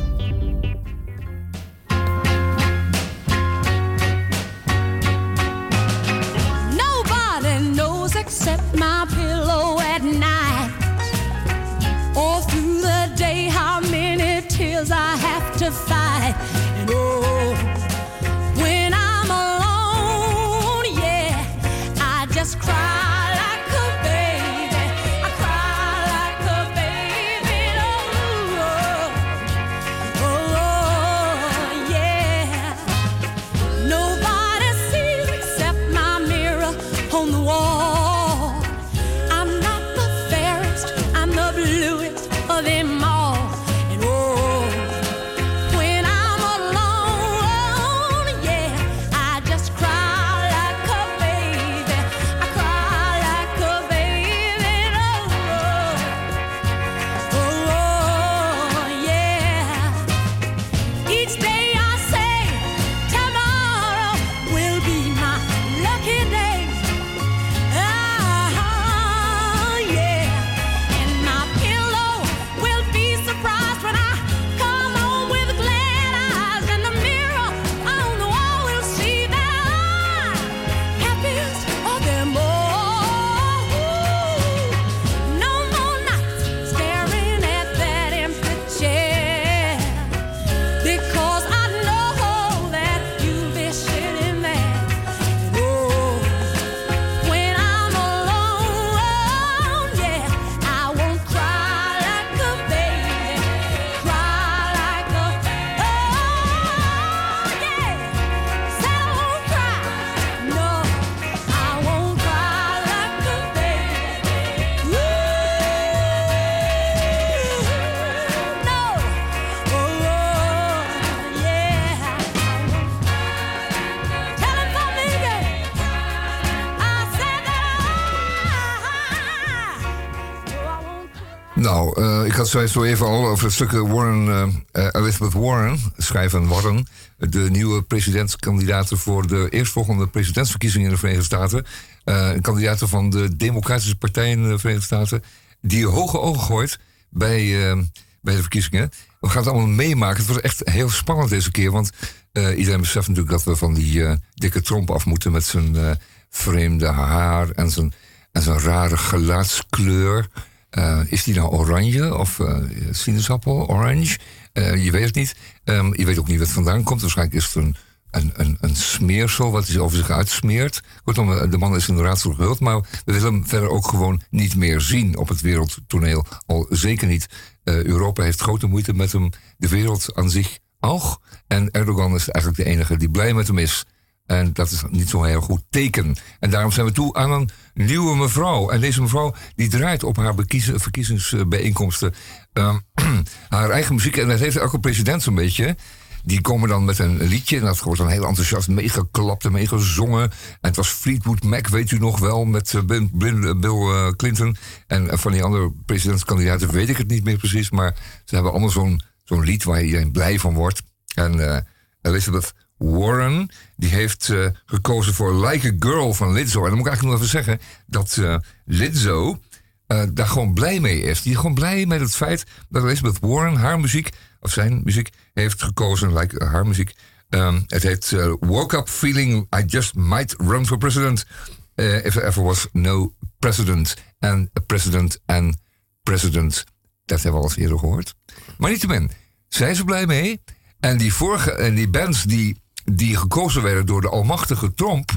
B: Zij wij zo even al over het stuk eh, Warren, eh, eh, Elizabeth Warren, schrijven Warren, de nieuwe presidentskandidaat voor de eerstvolgende presidentsverkiezingen in de Verenigde Staten. Uh, een kandidaat van de Democratische Partij in de Verenigde Staten, die hoge ogen gooit bij, bij de verkiezingen. We gaan het allemaal meemaken. Het was echt heel spannend deze keer, want iedereen beseft natuurlijk dat we van die dikke Trump af moeten met zijn vreemde haar en zijn, en zijn rare gelaatskleur. Eh, is die nou oranje of uh, sinaasappel, orange? Eh, je weet het niet. Ehm, je weet ook niet wat vandaan komt. Waarschijnlijk is het een, een, een, een smeersel wat hij over zich uitsmeert. Kortom, de man is inderdaad zo gehuld. Maar we willen hem verder ook gewoon niet meer zien op het wereldtoneel. Al zeker niet. Europa heeft grote moeite met hem. De wereld aan zich ook. En Erdogan is eigenlijk de enige die blij met hem is. En dat is niet zo'n heel goed teken. En daarom zijn we toe aan een nieuwe mevrouw. En deze mevrouw die draait op haar verkiezingsbijeenkomsten ehm, haar eigen muziek. En dat heeft elke president zo'n beetje. Die komen dan met een liedje en dat wordt dan heel enthousiast meegeklapt en meegezongen. En het was Fleetwood Mac, weet u nog wel, met eh, eh, Bill, eh, Clinton. En van die andere presidentskandidaten weet ik het niet meer precies. Maar ze hebben allemaal zo'n zo'n lied waar iedereen blij van wordt. En uh, Elizabeth Warren, die heeft eh, gekozen voor Like a Girl van Lizzo. En dan moet ik eigenlijk nog even zeggen dat uh, Lizzo eh, daar gewoon blij mee is. Die is gewoon blij met het feit dat Elizabeth Warren haar muziek, of zijn muziek, heeft gekozen. Like haar muziek. Ehm, het heet Woke Up Feeling I Just Might Run for President. if there ever was no president. And a president and president. Dat hebben we al eens eerder gehoord. Maar niettemin, is ze blij mee? En die, vorige, en die bands die die gekozen werden door de almachtige Trump.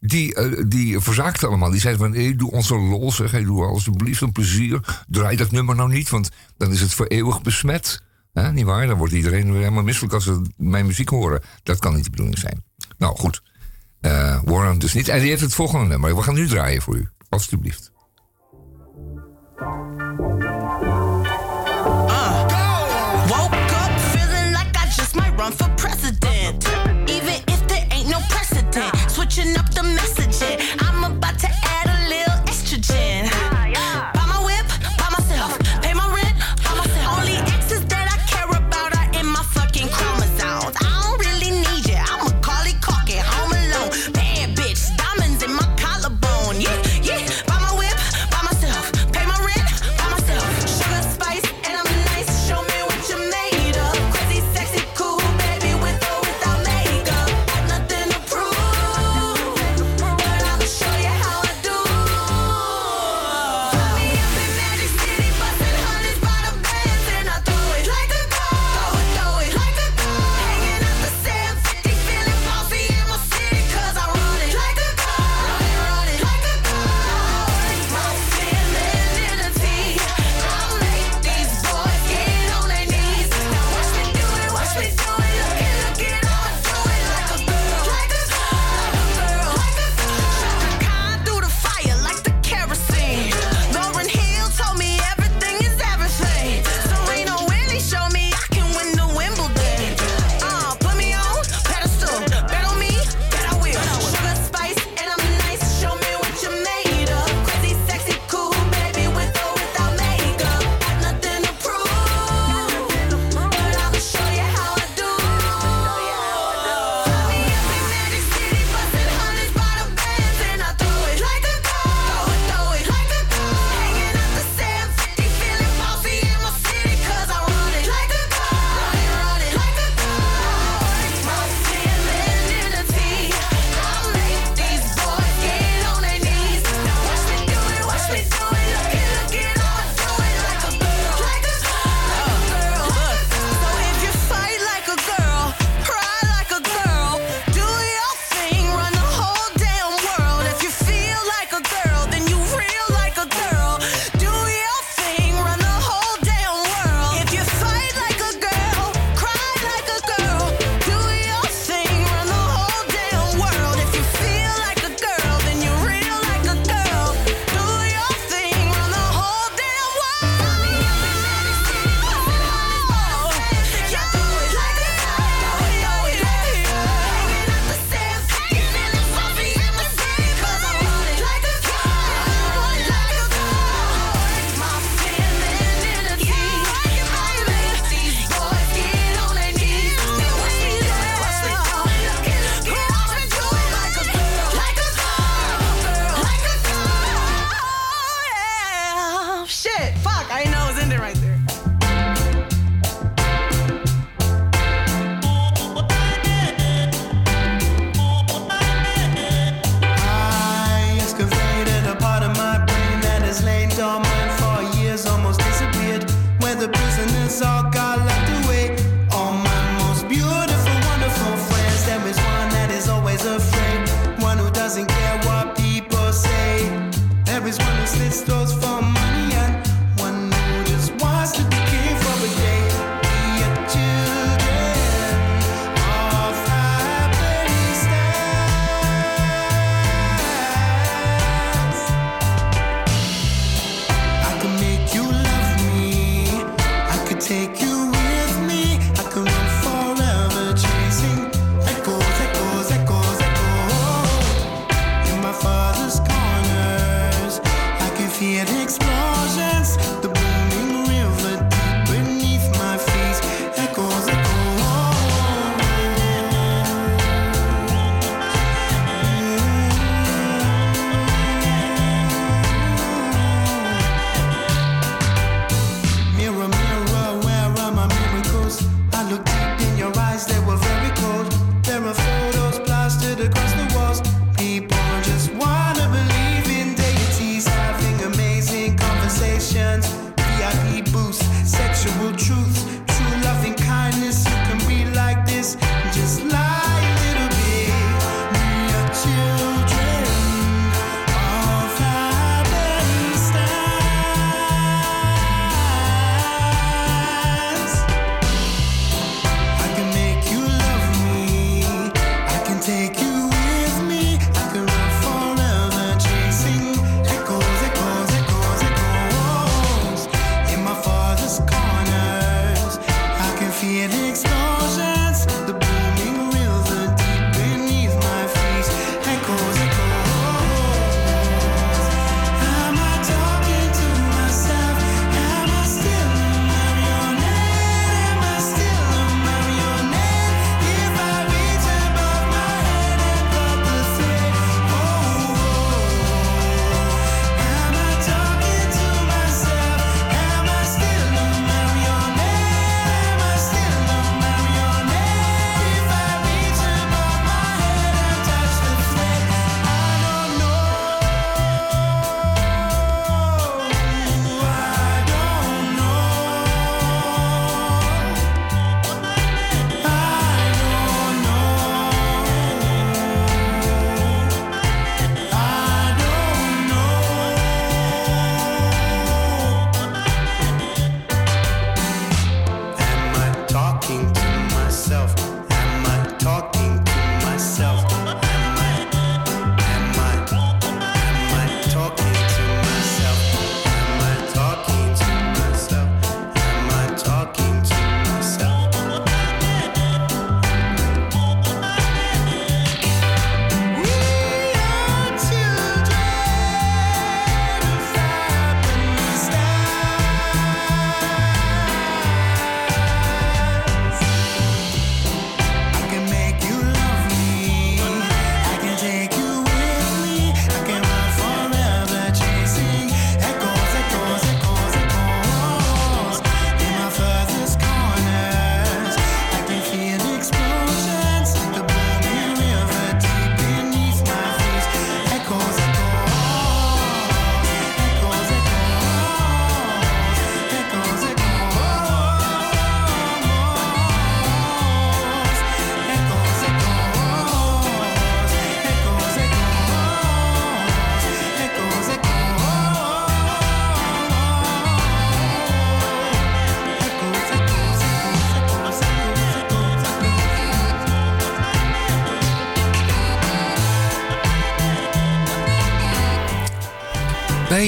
B: Die, eh, die verzaakten allemaal. Die zeiden van, doe ons lol, zeg. Hey, doe alsjeblieft een plezier. Draai dat nummer nou niet, want dan is het voor eeuwig besmet. Huh? niet waar? Dan wordt iedereen weer helemaal misselijk als ze mijn muziek horen. Dat kan niet de bedoeling zijn. Nou, goed. Eh, Warren dus niet. En die heeft het volgende nummer. We gaan nu draaien voor u. Alsjeblieft.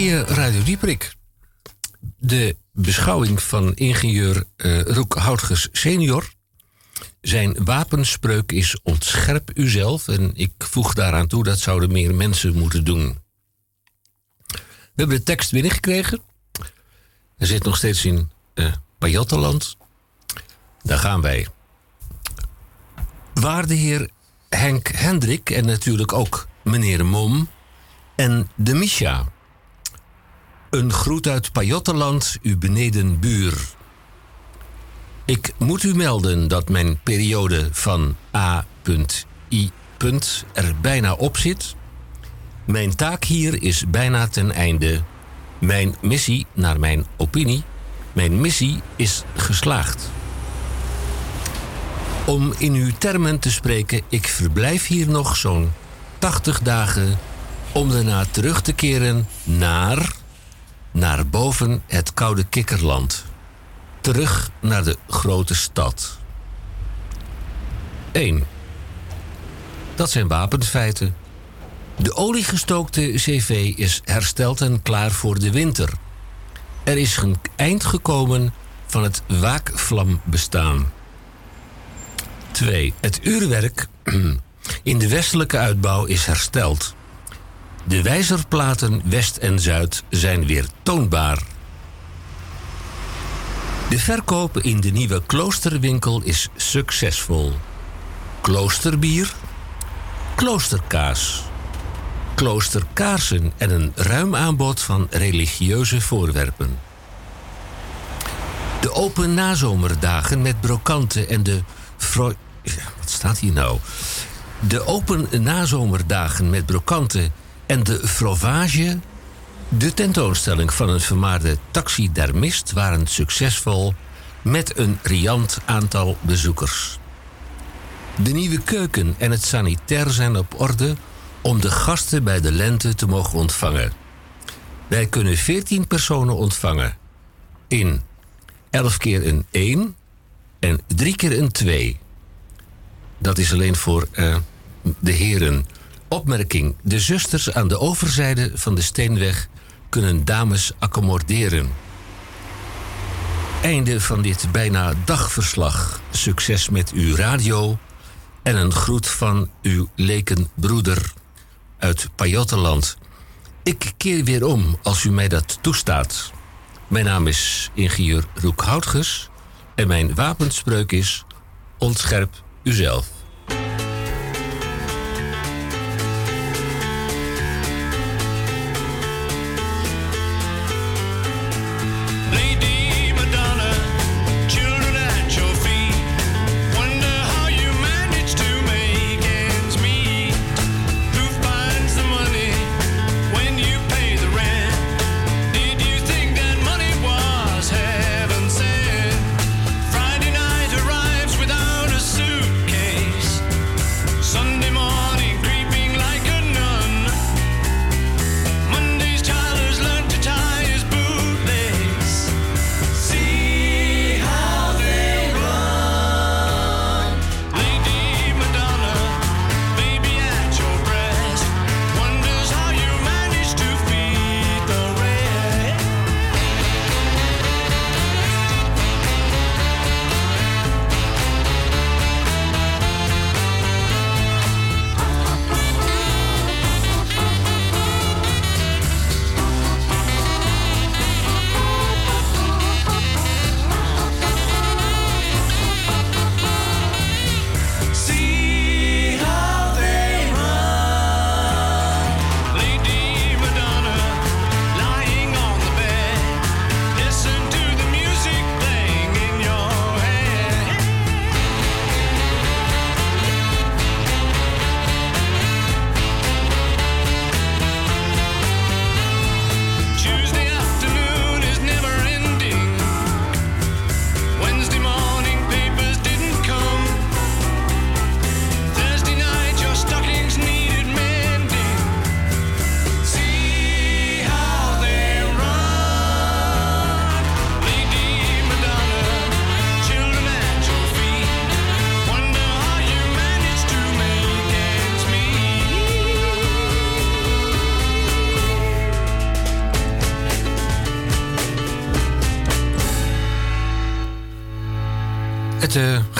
I: bij eh, Radio Dieprik. De beschouwing van ingenieur uh, Roek Houtges senior. Zijn wapenspreuk is ontscherp uzelf. En ik voeg daaraan toe, dat zouden meer mensen moeten doen. We hebben de tekst binnengekregen. Er zit nog steeds in uh, Pajottenland. Daar gaan wij. Waarde heer Henk Hendrik en natuurlijk ook meneer Mom en de Misha. Een groet uit Pajottenland, uw benedenbuur. Ik moet u melden dat mijn periode van A.I. er bijna op zit. Mijn taak hier is bijna ten einde. Mijn missie, naar mijn opinie, mijn missie is geslaagd. Om in uw termen te spreken, ik verblijf hier nog zo'n 80 dagen om daarna terug te keren naar naar boven het koude kikkerland. Terug naar de grote stad. 1. Dat zijn wapensfeiten. De oliegestookte CV is hersteld en klaar voor de winter. Er is een eind gekomen van het waakvlambestaan. 2. Het uurwerk in de westelijke uitbouw is hersteld. De wijzerplaten West en Zuid zijn weer toonbaar. De verkoop in de nieuwe kloosterwinkel is succesvol. Kloosterbier, kloosterkaas, kloosterkaarsen en een ruim aanbod van religieuze voorwerpen. De open nazomerdagen met brokanten en de Wat staat hier nou? De open nazomerdagen met brokanten en de Frovage, de tentoonstelling van het vermaarde taxidermist, waren succesvol met een riant aantal bezoekers. De nieuwe keuken en het sanitair zijn op orde om de gasten bij de lente te mogen ontvangen. Wij kunnen 14 personen ontvangen in 11 keer een 1 en 3 keer een 2. Dat is alleen voor eh, de heren. Opmerking: De zusters aan de overzijde van de steenweg kunnen dames accommoderen. Einde van dit bijna dagverslag. Succes met uw radio en een groet van uw leken broeder uit Pajottenland. Ik keer weer om als u mij dat toestaat. Mijn naam is ingenieur Roek en mijn wapenspreuk is: ontscherp uzelf.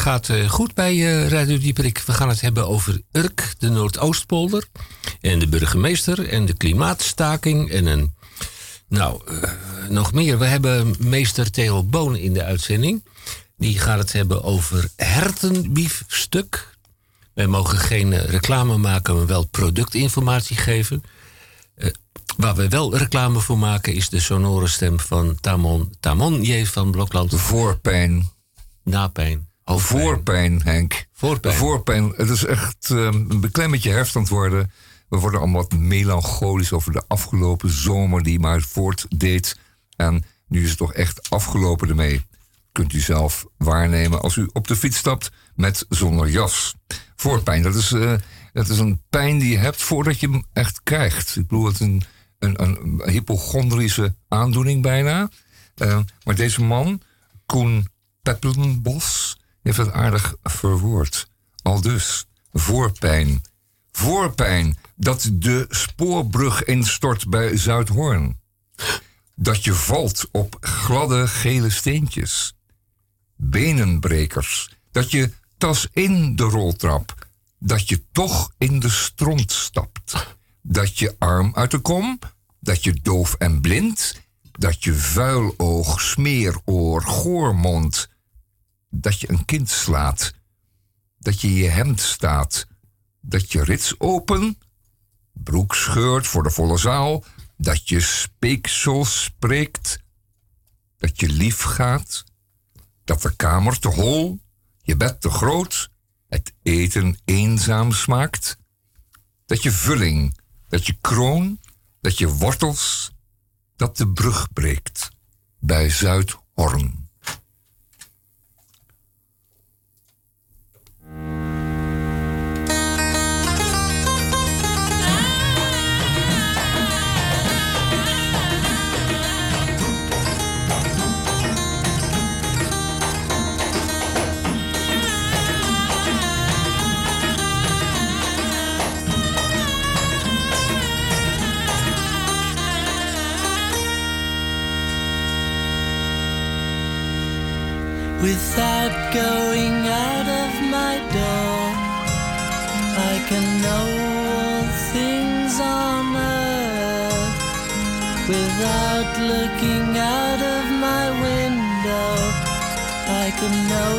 I: gaat eh, goed bij eh, Radio Dieperik. We gaan het hebben over Urk, de Noordoostpolder. En de burgemeester en de klimaatstaking en een... Nou, eh, nog meer. We hebben meester Theo Boon in de uitzending. Die gaat het hebben over hertenbiefstuk. Wij mogen geen reclame maken, maar wel productinformatie geven. waar we wel reclame voor maken is de sonore stem van Tamon, Tamon van Blokland. Voor
B: pijn.
I: Na pijn.
B: Oh, voorpijn, Henk. Voorpijn. Het is echt ehm, een beklemmetje je herfst aan het worden. We worden allemaal wat melancholisch over de afgelopen zomer die maar voortdeed. En nu is het toch echt afgelopen ermee. Kunt u zelf waarnemen als u op de fiets stapt met zonder jas. Voorpijn, dat is, eh, dat is een pijn die je hebt voordat je hem echt krijgt. Ik bedoel, het een, een, hypochondrische aandoening bijna. Eh, maar deze man, Koen Peppelenbos, heeft het aardig verwoord. Al dus, voorpijn. Voorpijn dat de spoorbrug instort bij Zuidhoorn. Dat je valt op gladde gele steentjes. Benenbrekers. Dat je tas in de roltrap. Dat je toch in de stront stapt. Dat je arm uit de kom. Dat je doof en blind. Dat je vuiloog, smeeroor, goormond dat je een kind slaat, dat je je hemd staat, dat je rits open, broek scheurt voor de volle zaal, dat je speeksel spreekt, dat je lief gaat, dat de kamer te hol, je bed te groot, het eten eenzaam smaakt, dat je vulling, dat je kroon, dat je wortels, dat de brug breekt bij Zuidhorn. looking out of my window. I could know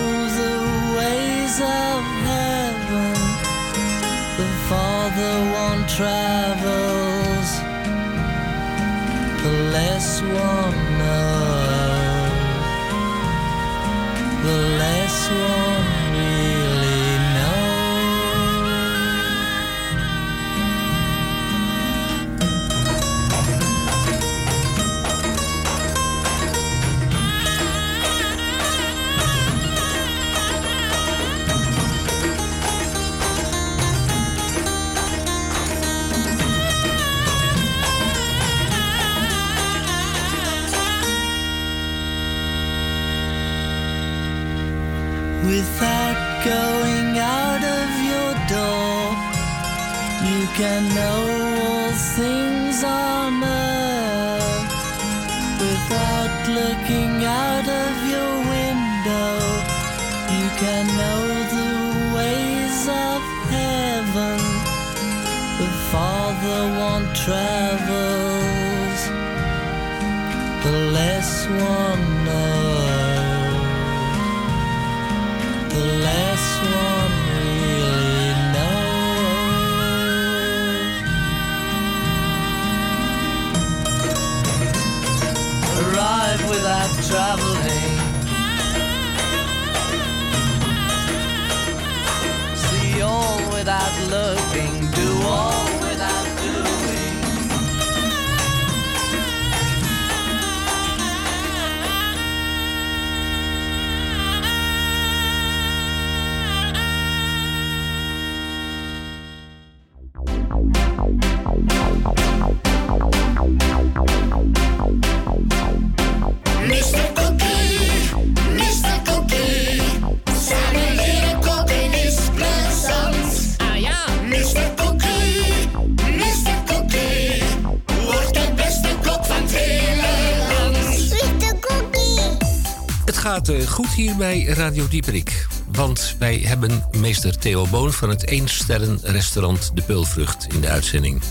I: goed hier bij Radio Dieperik. Want wij hebben meester Theo Boon van het eensterrenrestaurant De Peulvrucht in de uitzending.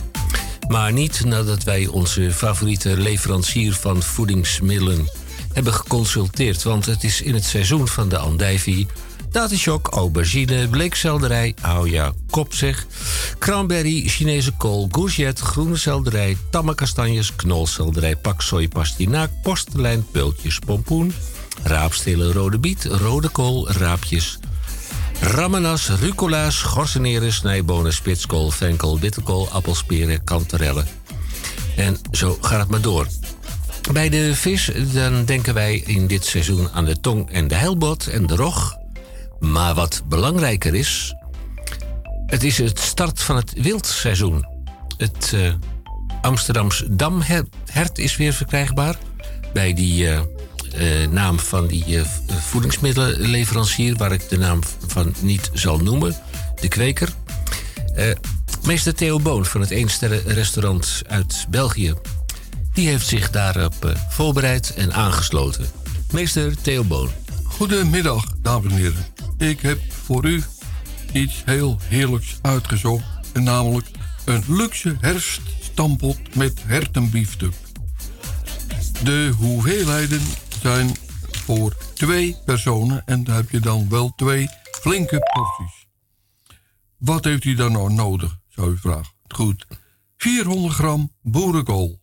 I: Maar niet nadat wij onze favoriete leverancier van voedingsmiddelen hebben geconsulteerd. Want het is in het seizoen van de andijvie Datashock, aubergine, bleekselderij, oh ja, Cranberry, Chinese kool, courgette, groene selderij, tamme kastanjes, knolselderij, paksoi, pastinaak, postelijn, peultjes, pompoen raapstelen, rode biet, rode kool, raapjes, ramenas, rucola's, gorseneren, snijbonen, spitskool, venkel, bitterkool, appelsperen, kanterellen. En zo gaat het maar door. Bij de vis dan denken wij in dit seizoen aan de tong en de heilbot en de rog. Maar wat belangrijker is, het is het start van het wildseizoen. Het uh, eh, Amsterdams damhert is weer verkrijgbaar bij die eh, eh, naam van die eh, eh, voedingsmiddelenleverancier, waar ik de naam van niet zal noemen, de kweker. meester Theo Boon van het restaurant uit België, die heeft zich daarop voorbereid en aangesloten. Meester Theo Boon.
J: Goedemiddag, dames en heren. Ik heb voor u iets heel heerlijks uitgezocht, en namelijk een luxe herfststampot met hertenbiefstuk. De hoeveelheden zijn voor twee personen. En daar heb je dan wel twee flinke porties. Wat heeft u dan nou nodig, zou u vragen. Goed. 400 gram boerenkool.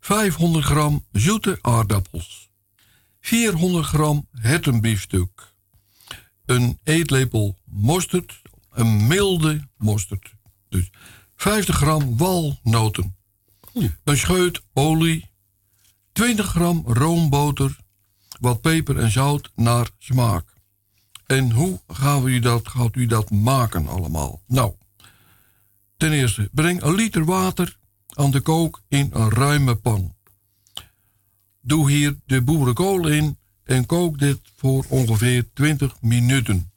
J: 500 gram zoete aardappels. 400 gram hertenbiefstuk. Een eetlepel mosterd. Een milde mosterd. Dus 50 gram walnoten. Een scheut olie 20 gram roomboter, wat peper en zout naar smaak. En hoe gaan we dat, gaat u dat maken allemaal? Nou, ten eerste, breng een liter water aan de kook in een ruime pan. Doe hier de boerenkool in en kook dit voor ongeveer 20 minuten.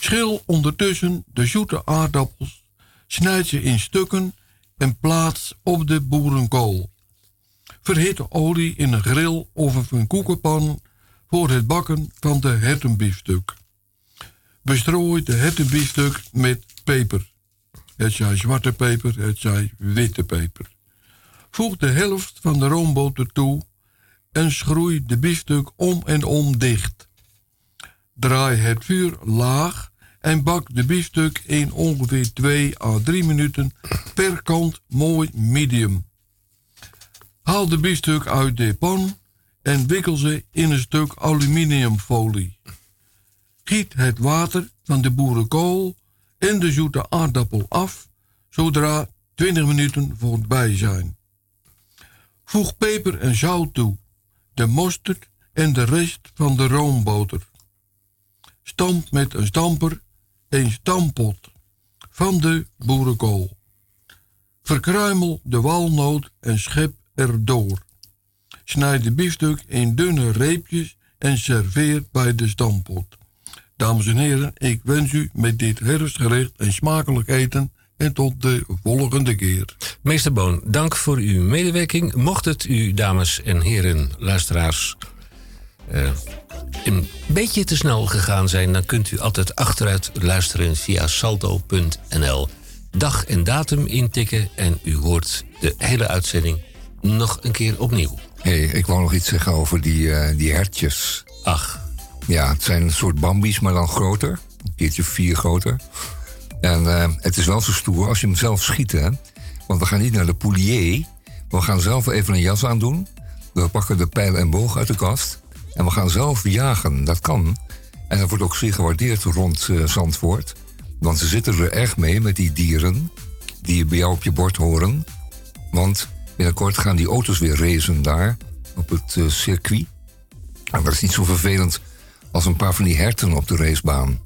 J: Schil ondertussen de zoete aardappels, snijd ze in stukken en plaats op de boerenkool de olie in een grill of een koekenpan voor het bakken van de hertenbiefstuk. Bestrooi de hertenbiefstuk met peper. Het zij zwarte peper, het zij witte peper. Voeg de helft van de roomboter toe en schroei de biefstuk om en om dicht. Draai het vuur laag en bak de biefstuk in ongeveer 2 à 3 minuten per kant mooi medium. Haal de biefstuk uit de pan en wikkel ze in een stuk aluminiumfolie. Giet het water van de boerenkool en de zoete aardappel af zodra 20 minuten voorbij zijn. Voeg peper en zout toe, de mosterd en de rest van de roomboter. Stamp met een stamper een stampot van de boerenkool. Verkruimel de walnoot en schep erdoor. Snijd de biefstuk in dunne reepjes en serveer bij de stampot. Dames en heren, ik wens u met dit gerecht een smakelijk eten en tot de volgende keer.
I: Meester Boon, dank voor uw medewerking. Mocht het u, dames en heren, luisteraars, eh, een beetje te snel gegaan zijn, dan kunt u altijd achteruit luisteren via salto.nl. Dag en datum intikken en u hoort de hele uitzending nog een keer opnieuw.
B: hey, ik wou nog iets zeggen over die, eh, die hertjes.
I: Ach.
B: Ja, het zijn een soort bambies, maar dan groter. Een keertje vier groter. En eh, het is wel zo stoer als je hem zelf schiet, hè. Want we gaan niet naar de poulier. We gaan zelf even een jas aandoen. We pakken de pijl en boog uit de kast. En we gaan zelf jagen. Dat kan. En dat wordt ook zeer gewaardeerd rond uh, Zandvoort. Want ze zitten er erg mee met die dieren die bij jou op je bord horen. Want Binnenkort gaan die auto's weer racen daar, op het eh, circuit. En dat is niet zo vervelend als een paar van die herten op de racebaan.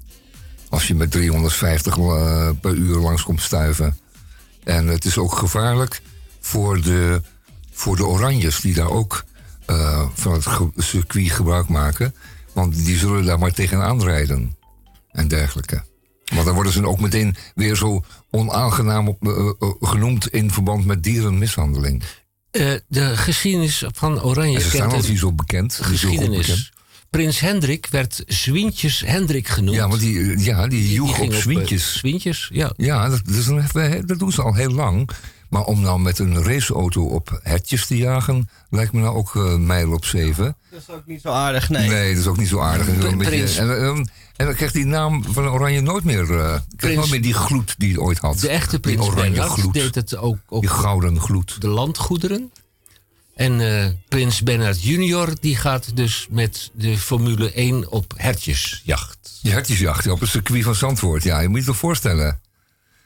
B: Als je met 350 eh, per uur langs komt stuiven. En het is ook gevaarlijk voor de, voor de oranjes die daar ook eh, van het circuit gebruik maken. Want die zullen daar maar tegenaan rijden en dergelijke. Want dan worden ze ook meteen weer zo onaangenaam eh, eh, eh, genoemd in verband met dierenmishandeling.
I: de geschiedenis van Oranje. Dat is
B: staan niet zo bekend.
I: Geschiedenis. Prins Hendrik werd zwintjes Hendrik genoemd.
B: Ja, want die, ja, die joeg die op Zwientjes.
I: ja.
B: Ja, dat, dat doen ze al heel lang. Maar om nou met een raceauto op hertjes te jagen, lijkt me nou ook uh, mijl op zeven.
I: Dat is ook niet zo aardig, nee.
B: Nee, dat is ook niet zo aardig. Een beetje, en, ehm, en, dan krijgt die naam van Oranje nooit meer, uh, krijgt nooit meer die gloed die hij ooit had.
I: De echte Prins
B: die oranje gloed.
I: deed het ook
B: die gouden gloed.
I: de landgoederen. En eh, Prins Bernard junior die gaat dus met de Formule 1 op hertjesjacht. Die
B: hertjesjacht, op het circuit van Zandvoort, ja. Je moet je toch voorstellen.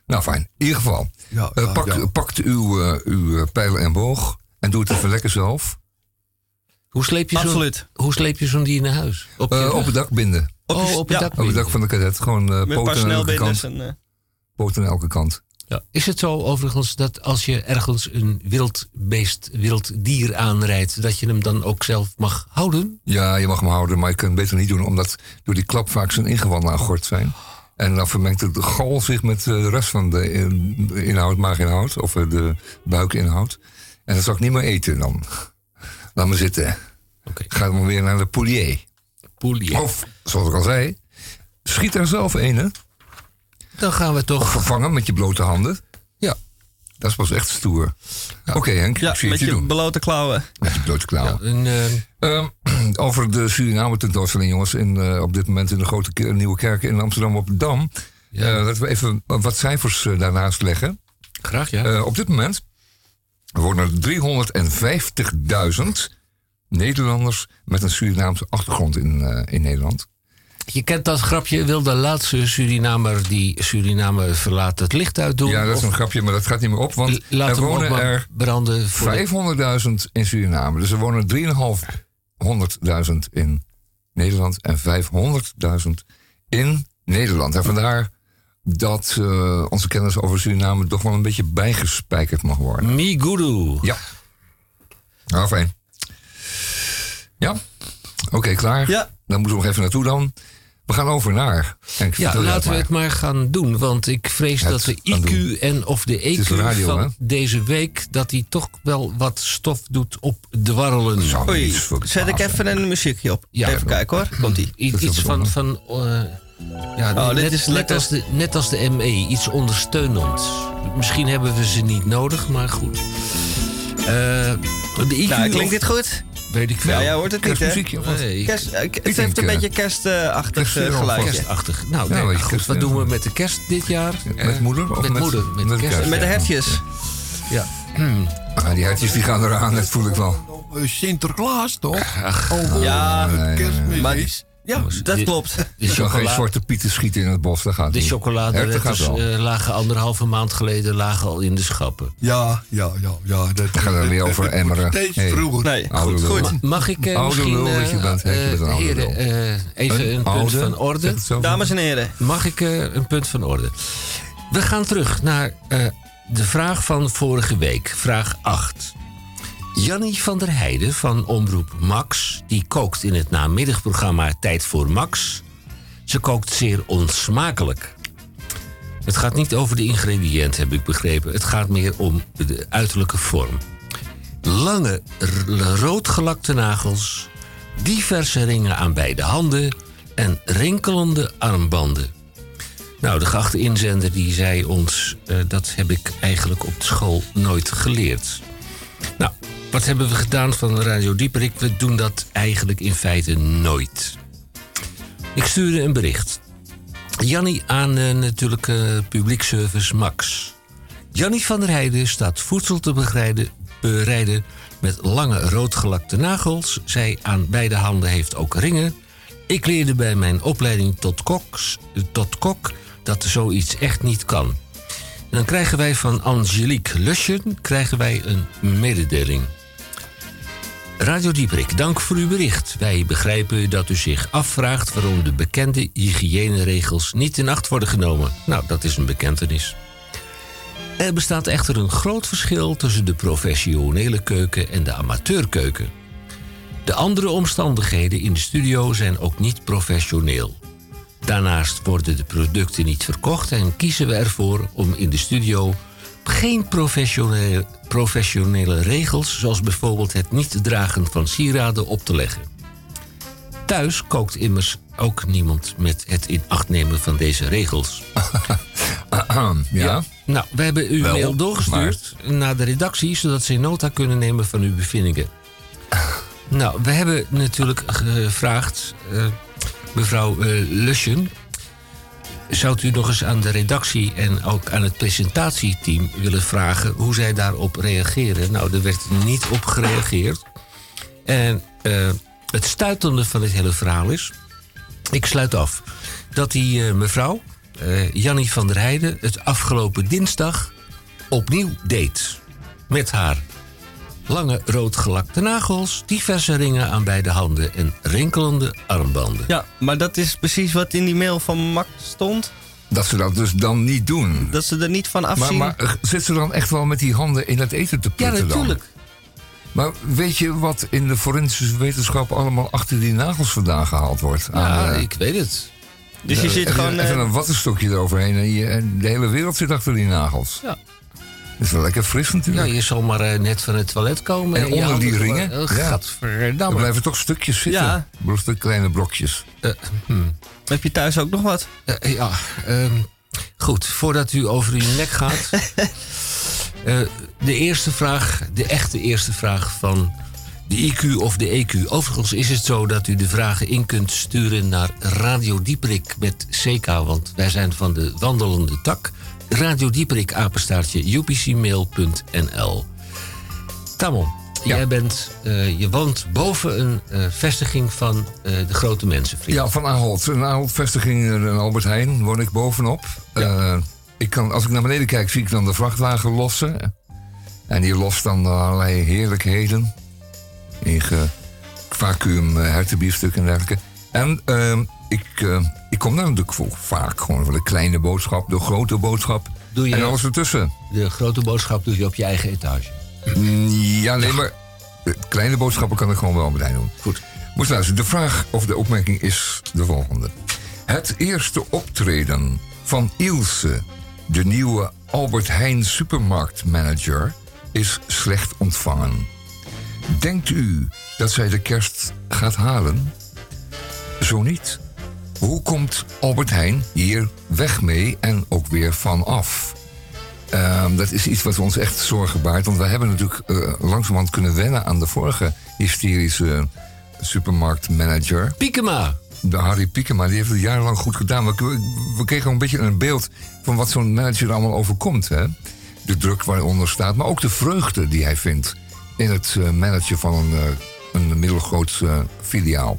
B: Nou, fijn. In ieder geval, eh, pak, pakt uw, uh, uw eh, pijl en boog en doe het even lekker zelf.
I: Hoe sleep je zo'n Hoe sleep je zo'n dier naar huis?
B: Op, op het dak binden.
I: Op, oh, op, het, ja.
B: dak op het dak van de kadet. Gewoon uh, poten aan elke kant. En, Poten aan elke kant.
I: Ja. Is het zo overigens dat als je ergens een wild beest, wild dier aanrijdt, dat je hem dan ook zelf mag houden?
B: Ja, je mag hem houden, maar je kunt het beter niet doen, omdat door die klap vaak zijn ingewanden aan gort zijn. En dan vermengt de gal zich met eh, de rest van de inhoud, maaginhoud of eh, de buikinhoud. En dat zal ik niet meer eten dan. Laat me zitten. Okay. Ga dan weer naar de poulier.
I: Poulier.
B: Of, zoals ik al zei, schiet er zelf een,
I: Dan gaan we toch... Of
B: vervangen met je blote handen. Dat was echt stoer. Oké okay, Henk, ja, met
I: je, blote klauwen.
B: Met je blote klauwen. Ehm, ehm, over de Suriname tentoonstelling jongens, in, eh, op dit moment in de grote Nieuwe Kerk in Amsterdam op Dam. Ja. Eh, laten we even wat cijfers eh, daarnaast leggen.
I: Graag ja.
B: op dit moment worden er 350.000 Nederlanders met een Surinaamse achtergrond in, in Nederland.
I: Je kent dat grapje, wil de laatste Surinamer die Suriname verlaat het licht uitdoen?
B: Ja, dat is een grapje, maar dat gaat niet meer op. Want
I: er
B: wonen er 500.000 in Suriname. Dus er wonen 3.500.000 in Nederland en 500.000 in Nederland. En vandaar dat eh, onze kennis over Suriname toch wel een beetje bijgespijkerd mag worden.
I: gudu.
B: Ja. Nou, fijn. Ja? Oké, klaar. Ja. Dan moeten we nog even naartoe dan. We gaan over naar.
I: En ja, laten we het maar gaan doen. Want ik vrees dat de IQ en of de EQ e van deze week... dat die toch wel wat stof doet op de warrelen.
K: zet ik even een muziekje op. Even kijken hoor. Mm, Komt-ie.
I: Iets, van... van eh, ja, oh, net, als de, net als de ME, iets ondersteunends. Misschien hebben we ze niet nodig, maar goed. Uh,
K: de nou, klinkt dit goed? Weet ik wel. Ja, jij hoort het niet,
I: hè? Kerst, het eh, heeft een eh,
K: beetje kerstachtig eh, geluid. Kerstachtig.
I: Nou,
K: wat
I: doen
K: we met de kerst dit
I: jaar? Met
B: moeder?
I: Of met, moeder.
K: Met, kerst.
I: met de hertjes.
B: Ja.
I: Ah,
K: die hertjes
B: die gaan
K: eraan,
B: dat voel ik wel.
I: Sinterklaas, toch?
K: Ach, oh, ja, kerstmis. Ja, dat klopt.
B: Je zou geen zwarte pieten schieten in het bos, gaat
I: De niet. Eh, lagen anderhalve maand geleden lagen al in de schappen.
B: Ja, ja, ja. ja dat, We gaat er weer over emmeren.
I: vroeger.
K: Nee, goed, goed.
I: Mag ik een misschien... Eh, even een, punt van orde. Dames en heren. Mag ik eh, een punt van orde? We gaan terug naar de vraag van vorige week. Vraag 8. Jannie van der Heijden van Omroep Max, die kookt in het namiddagprogramma Tijd voor Max. Ze kookt zeer onsmakelijk. Het gaat niet over de ingrediënten, heb ik begrepen. Het gaat meer om de uiterlijke vorm. Lange, roodgelakte nagels, diverse ringen aan beide handen en rinkelende armbanden. Nou, de geachte inzender die zei ons, eh, dat heb ik eigenlijk op school nooit geleerd. Nou, wat hebben we gedaan van Radio Dieperik? We doen dat eigenlijk in feite nooit. Ik stuurde een bericht. Jannie aan uh, natuurlijk eh, publiekservice Max. Jannie van der Heijden staat voedsel te begrijden, bereiden met lange roodgelakte nagels. Zij aan beide handen heeft ook ringen. Ik leerde bij mijn opleiding tot, koks, tot kok dat zoiets echt niet kan. En dan krijgen wij van Angelique Luschen krijgen wij een mededeling. Radio Dieprik, dank voor uw bericht. Wij begrijpen dat u zich afvraagt waarom de bekende hygiëneregels niet in acht worden genomen. Nou, dat is een bekentenis. Er bestaat echter een groot verschil tussen de professionele keuken en de amateurkeuken. De andere omstandigheden in de studio zijn ook niet professioneel. Daarnaast worden de producten niet verkocht en kiezen we ervoor om in de studio geen professionele, professionele regels, zoals bijvoorbeeld het niet dragen van sieraden, op te leggen. Thuis kookt immers ook niemand met het in acht nemen van deze regels. ja. Nou, we hebben uw Wel, mail doorgestuurd naar de redactie, zodat ze nota kunnen nemen van uw bevindingen. nou, we hebben natuurlijk gevraagd eh, mevrouw uh, Zou u nog eens aan de redactie en ook aan het presentatieteam willen vragen hoe zij daarop reageren? Nou, er werd niet op gereageerd. En eh, het stuitende van dit hele verhaal is, ik sluit af, dat die eh, mevrouw, Jannie van der Heijden, het afgelopen dinsdag opnieuw deed met haar lange roodgelakte nagels, diverse ringen aan beide handen en rinkelende armbanden.
K: Ja, maar dat is precies wat in die mail van Max stond.
B: Dat ze dat dus dan niet doen.
K: Dat ze er niet van afzien. Maar, maar eh,
B: zit ze dan echt wel met die handen in het eten te putten
K: Ja, natuurlijk.
B: Maar weet je wat in de forensische wetenschap allemaal achter die nagels vandaan gehaald wordt? Ja, eh,
I: ik weet het.
B: Dus je eh, zit even, gewoon... Even een wattenstokje eroverheen en, je, en de hele wereld zit achter die nagels. Ja is wel lekker fris natuurlijk. Ja, nou,
I: je zal maar eh, net van het toilet komen.
B: En, en onder die ringen? Eh,
I: gadverdamme. ja.
B: Er blijven toch stukjes zitten. Ja. kleine blokjes.
K: Eh, hm. Heb je thuis ook nog wat?
I: ja. Ehm, goed, voordat u over uw nek gaat. de eerste vraag, de echte eerste vraag van de IQ of de EQ. Overigens is het zo dat u de vragen in kunt sturen naar Radio Dieprik met CK. Want wij zijn van de wandelende tak. Radio Dieperik apenstaartje upcmail.nl. Tamon, jij bent, eh, je woont boven een eh, vestiging van eh, de grote Mensen.
B: Ja, van Aholt. Een Aholt-vestiging in Albert Heijn woon ik bovenop. Ja. ik kan, als ik naar beneden kijk, zie ik dan de vrachtwagen lossen. En die lost dan allerlei heerlijkheden. In vacuum, hertenbiefstuk en dergelijke. En ehm, ik, eh, ik kom daar natuurlijk vaak gewoon van de kleine boodschap, de grote boodschap. Doe je, en alles ertussen.
I: De grote boodschap doe je op je eigen etage.
B: Mm, ja, nee, maar de eh, kleine boodschappen kan ik gewoon wel meteen doen. Goed. Moet luisteren, de vraag of de opmerking is de volgende. Het eerste optreden van Ilse, de nieuwe Albert Heijn supermarktmanager, is slecht ontvangen. Denkt u dat zij de kerst gaat halen? Zo niet. Hoe komt Albert Heijn hier weg mee en ook weer vanaf? Um, ehm, dat is iets wat ons echt zorgen baart. Want we hebben natuurlijk uh, langzamerhand kunnen wennen aan de vorige hysterische supermarktmanager.
I: Piekema.
B: De Harry Piekema, die heeft het jarenlang goed gedaan. We, we kregen een beetje een beeld van wat zo'n manager allemaal overkomt. Hè? De druk waaronder staat, maar ook de vreugde die hij vindt in het uh, managen van een, uh, middelgroot filiaal.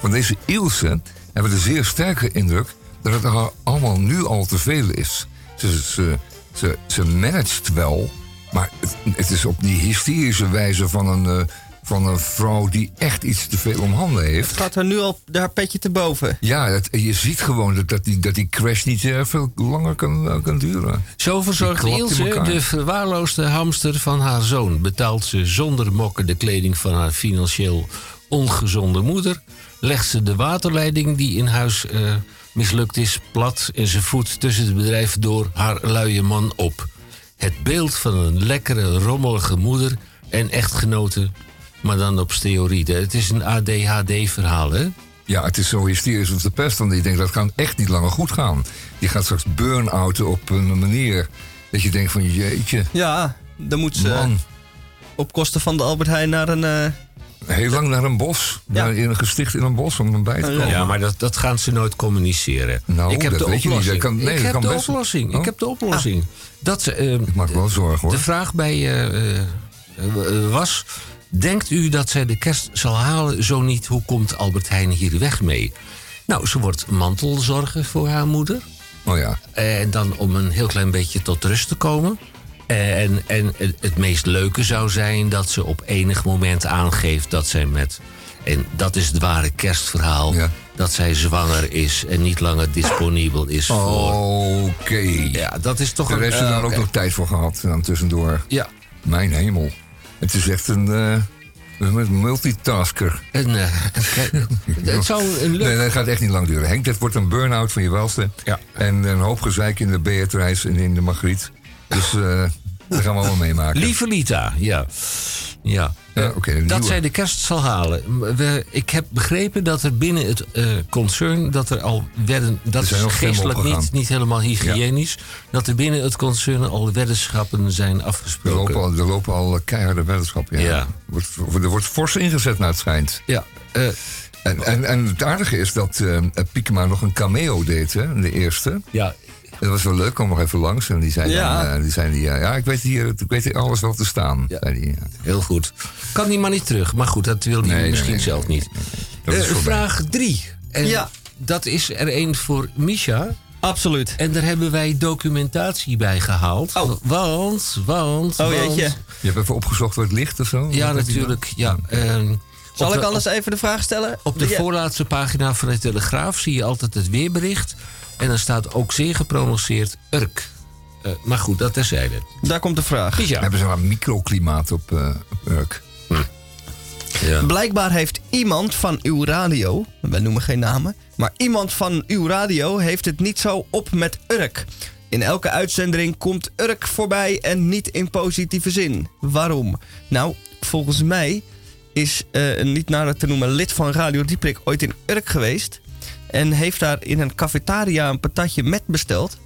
B: Van deze Ilse hebben de zeer sterke indruk dat het allemaal nu al te veel is. Ze, ze, ze, ze managt wel, maar het, is op die hysterische wijze van een, eh, van een vrouw die echt iets te veel om handen heeft. Het
K: gaat haar nu al haar petje te boven.
B: Ja, het, je ziet gewoon dat, dat, die, dat die crash niet uh, veel langer kan, eh, kan duren.
I: Zo verzorgt Ilse, de verwaarloosde hamster van haar zoon. Betaalt ze zonder mokken de kleding van haar financieel ongezonde moeder legt ze de waterleiding die in huis eh, mislukt is plat en ze voet tussen het bedrijf door haar luie man op. Het beeld van een lekkere, rommelige moeder en echtgenote, maar dan op theorie. Het is een ADHD-verhaal, hè?
B: Ja, het is zo hysterisch of de pest. Dan je denkt, dat kan echt niet langer goed gaan. Die gaat straks burn-outen op een manier dat je denkt van jeetje.
K: Ja, dan moet ze op kosten van de Albert Heijn naar een... Eh,
B: heel lang naar een bos. Ja. in een gesticht in een bos om erbij te komen.
I: Ja, maar dat,
B: dat
I: gaan ze nooit communiceren. Nou, ik heb de weet oplossing. Je nee, ik, oh. heb de oplossing. ik heb de oplossing.
B: Dat, uh, ik maak wel zorgen hoor.
I: De vraag bij uh, was... Denkt u dat zij de kerst zal halen? Zo niet, hoe komt Albert Heijn hier weg mee? Nou, ze wordt mantelzorger voor haar moeder.
B: Oh ja.
I: En dan om een heel klein beetje tot rust te komen. Eh, en, en het meest leuke zou zijn dat ze op enig moment aangeeft dat zij met. En dat is het ware kerstverhaal. Dat zij zwanger is en niet langer disponibel is
B: voor. Oké.
I: Ja, dat is toch Daar een. Daar heeft
B: ze dan eh, ook nog tijd voor gehad, dan tussendoor.
I: Ja.
B: Mijn hemel. Het is echt een. Uh... Eh, met multitasker.
I: En, het zou
B: een leuk... Nee, dat gaat echt niet lang duren. Henk, dat wordt een burn-out van je welste. Ja. En een hoop gezeik in de Beatrice en in de Margriet. Dus... Dat gaan we allemaal meemaken.
I: Lieve Lita, ja. ja. ja dat zij de kerst zal halen. We, ik heb begrepen dat er binnen het eh, concern, dat er al werden, dat is geestelijk niet, niet helemaal hygiënisch, dat er binnen het concern al weddenschappen zijn afgesproken. Er lopen al,
B: er lopen al keiharde weddenschappen, ja. Wordt, er wordt fors ingezet naar het schijnt.
I: Ja. Eh,
B: en, en, en, het aardige is dat uh, nog een cameo deed, hè, de eerste. Ja, het was wel leuk, kom nog even langs. En die zei ja. Eh, die zei die, eh, ja, ik weet, hier, ik weet hier alles wel te staan. Ja. die,
I: Heel goed. Kan die maar niet terug. Maar goed, dat wil hij nee, misschien zelf niet. Eh, vraag 3. En ja. dat is er één voor Misha.
K: Absoluut.
I: En daar hebben wij documentatie bij gehaald. Oh. Want, want, oh,
B: want... Je hebt even opgezocht wat licht of zo?
I: Ja, natuurlijk. Ja.
K: Ehm, Zal ik anders even de vraag stellen?
I: Op de voorlaatste pagina van de Telegraaf zie je altijd het weerbericht. En dan staat ook zeer geprononceerd Urk. Eh, maar goed, dat terzijde.
K: Daar komt de vraag.
B: Ja. Hebben ze een microklimaat op, eh, Urk?
K: Hm. Ja. Blijkbaar heeft iemand van uw radio, we noemen geen namen, maar iemand van uw radio heeft het niet zo op met Urk. In elke uitzending komt Urk voorbij en niet in positieve zin. Waarom? Nou, volgens mij is een eh, niet nader te noemen lid van Radio Dieprik ooit in Urk geweest. En heeft daar in een cafetaria een patatje met besteld.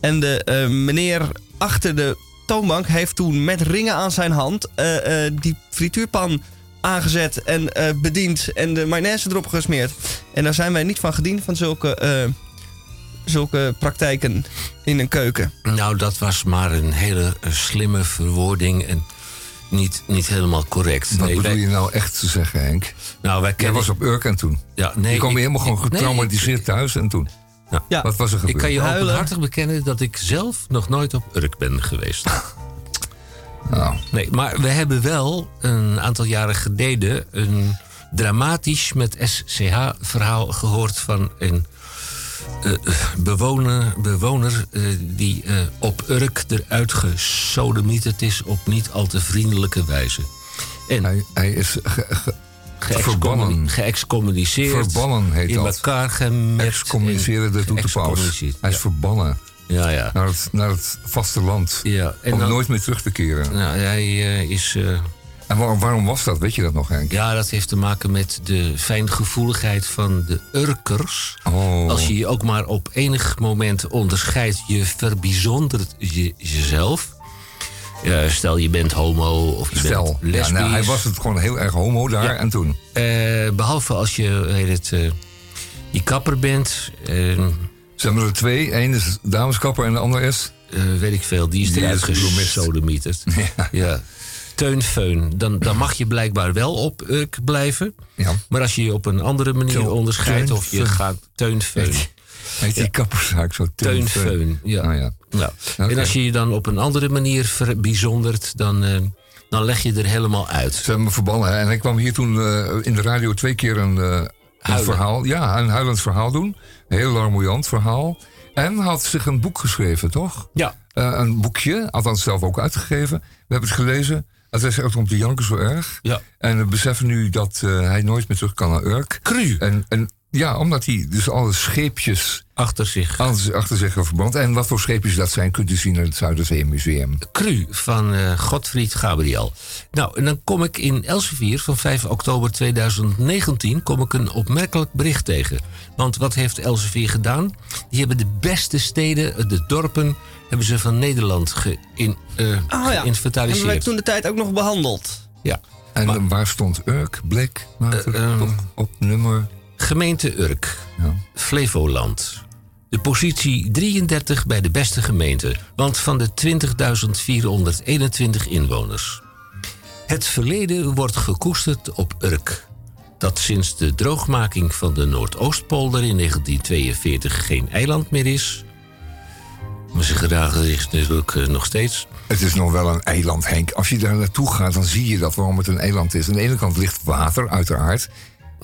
K: En de eh, meneer achter de toonbank heeft toen met ringen aan zijn hand eh, eh, die frituurpan aangezet en bediend. En de mayonaise erop gesmeerd. En daar zijn wij niet van gediend van zulke zulke praktijken in een keuken?
I: Nou, dat was maar een hele slimme verwoording. En niet, niet helemaal correct. Wat
B: bedoel je nou echt te zeggen, Henk? Nou, wij kennen... Jij was op Urken toen. Ja, nee, je kwam helemaal gewoon getraumatiseerd thuis
I: en
B: toen.
I: ja. Wat was er gebeurd? Ik kan je openhartig bekennen dat ik zelf nog nooit op Urk ben geweest. nou. Nee, maar we hebben wel een aantal jaren geleden... een dramatisch met SCH verhaal gehoord van een eh, bewoner, bewoner eh, die eh, op Urk eruit gesodemieterd is op niet al te vriendelijke wijze.
B: En hij, hij is
I: Geëxcommuniceerd.
B: Verbannen heet dat. In elkaar gemerkt.
I: dat
B: doet de paus. Hij is verbannen.
I: Ja, ja.
B: Naar, het, naar het vasteland. Ja, Om nooit meer terug te keren.
I: Nou, hij is
B: en waarom, was dat? Weet je dat nog, eigenlijk?
I: Ja, dat heeft te maken met de fijngevoeligheid van de Urkers. Oh. Als je je ook maar op enig moment onderscheidt, je verbijzondert jezelf. stel je bent homo of je stel. bent nou, lesbisch. Ja,
B: hij was het gewoon heel erg homo daar en toen.
I: Eh, behalve als je, heet het, uh, eh, je kapper bent.
B: Eh, Zijn er twee. Eén is dameskapper en de ander is...
I: weet ik veel, die is eruit gesodemieterd. Ja. ja teunfeun Dan, dan mag je blijkbaar wel op uk eh, blijven. Ja. Maar als je je op een andere manier onderscheidt of je gaat teunfeun
B: Heet die ja. zo? teunfeun
I: Ja. Ah, ja. ja. En als je je dan op een andere manier verbijzondert, dan... Eh, dan leg je er helemaal uit. Ze
B: hebben me verbannen. En ik kwam hier toen eh, in de radio twee keer een, een verhaal. Ja, een huilend verhaal doen. Een heel larmoyant verhaal. En had zich een boek geschreven, toch? Ja. een boekje, althans zelf ook uitgegeven. We hebben het gelezen. Dat is echt om te janken zo erg. Ja. En we beseffen nu dat eh, hij nooit meer terug kan naar Urk.
I: Cru.
B: En, en ja, omdat hij dus alle scheepjes...
I: Achter zich.
B: alles achter zich verband. En wat voor scheepjes dat zijn, kunt u zien in het Zuiderzeemuseum.
I: Cru van eh, Godfried Gabriel. Nou, en dan kom ik in Elsevier van 5 oktober 2019... kom ik een opmerkelijk bericht tegen. Want wat heeft Elsevier gedaan? Die hebben de beste steden, de dorpen hebben ze van Nederland ge uh, oh, ja. En werd
K: toen de tijd ook nog behandeld.
B: Ja. En waar stond Urk, Blik, uh, eh, ehm, op, nummer?
I: Gemeente Urk, ja. Flevoland. De positie 33 bij de beste gemeente, want van de 20.421 inwoners. Het verleden wordt gekoesterd op Urk. Dat sinds de droogmaking van de Noordoostpolder in 1942 geen eiland meer is, maar ze gedragen zich natuurlijk eh, nog steeds.
B: Het is nog wel een eiland, Henk. Als je daar naartoe gaat, dan zie je dat waarom het een eiland is. Aan de ene kant ligt water, uiteraard.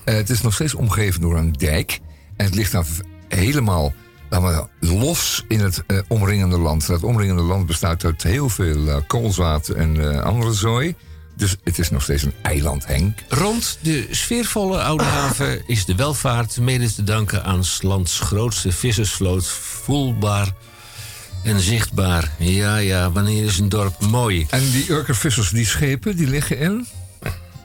B: Eh, het is nog steeds omgeven door een dijk. En het ligt daar helemaal los in het eh, omringende land. Dat omringende land bestaat uit heel veel koolzaad en andere zooi. Dus het is nog steeds een eiland, Henk.
I: Rond de sfeervolle Oude Haven is de welvaart mede te danken aan het lands grootste vissersvloot voelbaar en zichtbaar. Ja, ja, wanneer is een dorp mooi?
B: En die Urkervissers, die schepen, die liggen in?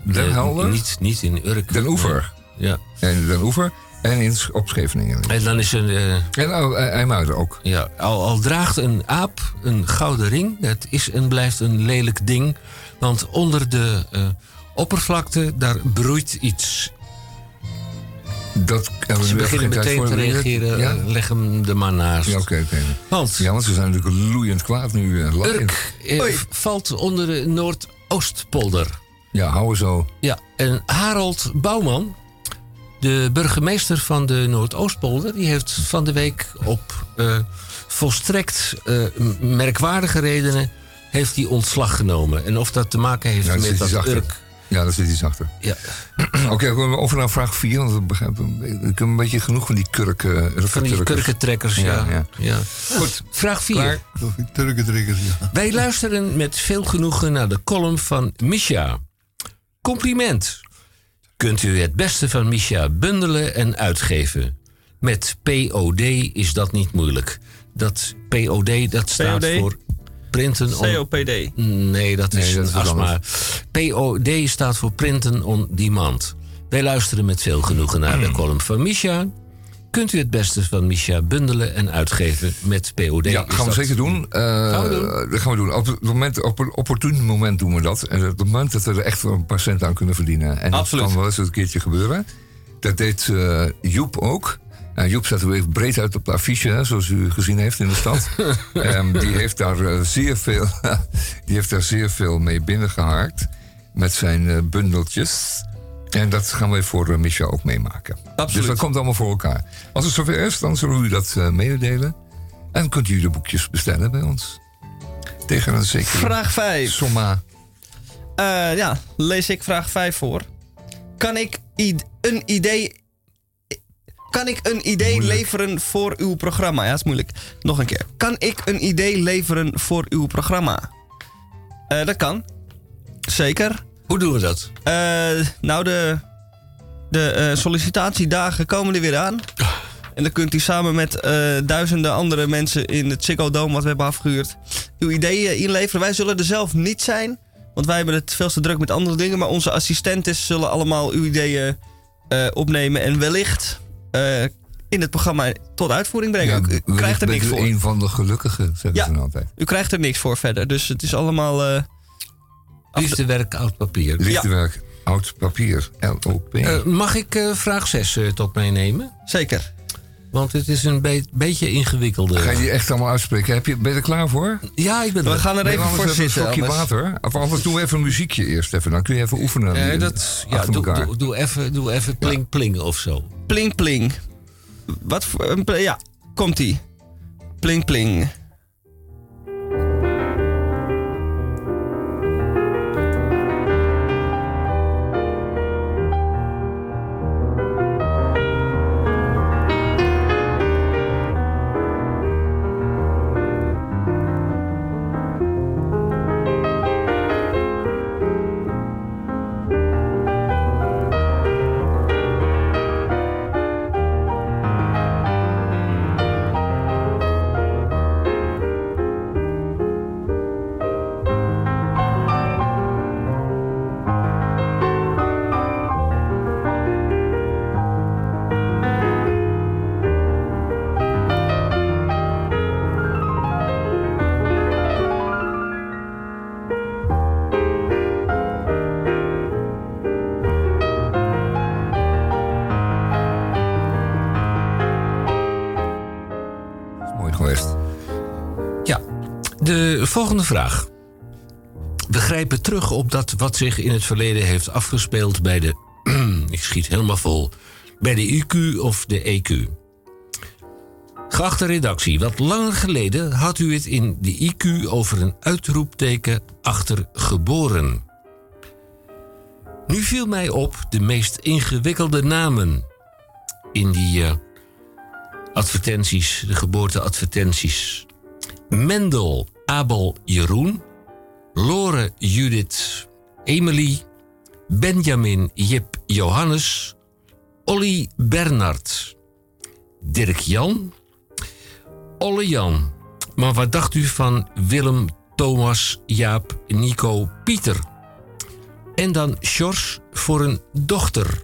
I: Den Helder? Nee, niet, niet in Urk.
B: Den Oever? Ja. En Den Oever en in, op Scheveningen.
I: En dan is een... Uh, en
B: al, eh, IJmuiden ook.
I: Ja, al, draagt een aap een gouden ring, dat is en blijft een lelijk ding. Want onder de... Eh, oppervlakte, daar broeit iets. Dat kan Ze we beginnen meteen te reageren. Leg hem de maar naast.
B: Ja, oké. Want, ja, want ze zijn natuurlijk loeiend kwaad nu.
I: Uh, valt onder de Noordoostpolder.
B: Ja, hou zo.
I: Ja, en Harold Bouwman, de burgemeester van de Noordoostpolder... die heeft van de week op eh, volstrekt merkwaardige redenen... heeft hij ontslag genomen. En of dat te maken heeft met dat Urk
B: ja, daar zit iets achter. Ja. Oké, over naar nou vraag 4, ik heb een beetje genoeg van die kurken. Van die kurkentrekkers,
I: ja.
B: Ja,
I: Goed, vraag
B: 4. Kurkentrekkers, ja.
I: Wij luisteren met veel genoegen naar de column van Misha. Compliment. Kunt u het beste van Misha bundelen en uitgeven? Met POD is dat niet moeilijk. Dat POD, dat staat voor
K: printen... COPD.
I: Nee, dat is, nee, dat POD staat voor Printen on Demand. Wij luisteren met veel genoegen naar de column van Misha. Kunt u het beste van Misha bundelen en uitgeven met POD?
B: Ja, gaan we zeker doen. Eh, gaan we doen. gaan we doen. Op het moment, op een opportun moment doen we dat. En op het moment dat we er echt een patiënt aan kunnen verdienen. En dat kan wel eens een keertje gebeuren. Dat deed eh, Joep ook. Uh, Joep staat breed uit op de affiche, zoals u gezien heeft in de stad. Ehm, die, heeft daar, eh, zeer veel, die heeft daar zeer veel mee binnengehaakt. Met zijn eh, bundeltjes. En dat gaan wij voor eh, Michel ook meemaken. Absoluut. Dus dat komt allemaal voor elkaar. Als het zover is, dan zullen we u dat meedelen. En kunt u de boekjes bestellen bij ons. Tegen een zekere...
K: Vraag 5. Somma. ja, lees ik vraag 5 voor. Kan ik een idee kan ik een idee leveren voor uw programma? Ja, dat is moeilijk. Nog een keer. Kan ik een idee leveren voor uw programma? Eh, dat kan. Zeker.
I: Hoe doen we dat? Eh,
K: nou, de, de eh, sollicitatiedagen komen er weer aan. Ah. En dan kunt u samen met duizenden andere mensen in het Ziggo Dome... wat we hebben afgehuurd, uw ideeën inleveren. Wij zullen er zelf niet zijn, want wij hebben het veel te druk met andere dingen. Maar onze assistenten zullen allemaal uw ideeën opnemen en wellicht eh, in het programma tot uitvoering brengen.
B: u, krijgt er niks voor. een van de gelukkigen, zeggen ze altijd.
K: U krijgt er niks voor verder. Dus het is allemaal.
I: Uh, Liefdewerk, oud papier.
B: Liefdewerk, ja. oud papier.
I: LOP. Uh, eh, mag ik vraag 6 tot meenemen?
K: Zeker.
I: Want het is een beetje ingewikkelder. Ga je
B: die echt allemaal uitspreken? Heb je, ben
I: je er
B: klaar voor?
I: Ja, ik ben
K: er.
I: We
K: gaan er even voor zitten. Een
B: stokje water. Of anders we even een muziekje eerst even. Dan kun je even oefenen. Nee, eh, dat, ja,
I: doe, doe, even, doe even pling
K: pling
I: of zo.
K: Pling pling. Wat voor, ja, komt ie. Pling pling.
I: vraag. We grijpen terug op dat wat zich in het verleden heeft afgespeeld bij de. ik schiet helemaal vol. Bij de IQ of de EQ. Geachte redactie, wat langer geleden had u het in de IQ over een uitroepteken achter geboren. Nu viel mij op de meest ingewikkelde namen in die eh, advertenties, de geboorteadvertenties. Mendel, Abel Jeroen, Lore Judith Emily, Benjamin Jip Johannes, Olly Bernard, Dirk Jan, Olle Jan. Maar wat dacht u van Willem, Thomas, Jaap, Nico, Pieter? En dan Sjors voor een dochter.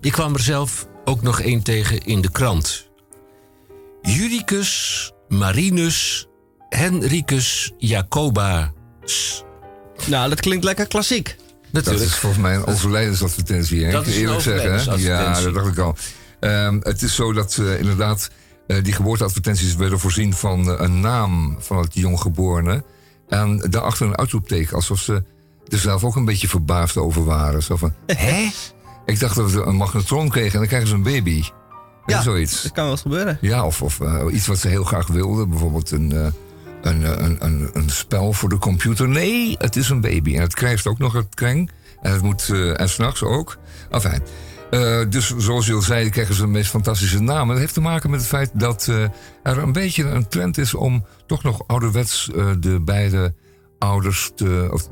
I: Ik kwam er zelf ook nog één tegen in de krant. Judicus, Marinus, Henricus
K: Jacoba. Nou, dat klinkt lekker klassiek.
B: Dat is volgens mij een overlijdensadvertentie, hè? Dat is eerlijk zeggen. Hè? Ja, dat dacht ik al. Ehm, het is zo dat eh, inderdaad eh, die geboorteadvertenties werden voorzien van eh, een naam van het jonggeborene. En daarachter een uitroepteken, alsof ze er zelf ook een beetje verbaasd over waren. Zo hè? Ik dacht dat we een magnetron kregen en dan krijgen ze een baby. Ja, zoiets.
K: dat kan wel eens gebeuren.
B: Ja, of, of iets wat ze heel graag wilden. Bijvoorbeeld een eh, een, spel voor de computer. Nee, het is een baby. En het krijgt ook nog het kreng. En het moet, uh, en s'nachts ook. Enfin, eh, dus zoals je al zei, krijgen ze de meest fantastische naam. Dat heeft te maken met het feit dat er een beetje een trend is om toch nog ouderwets de beide ouders, te, of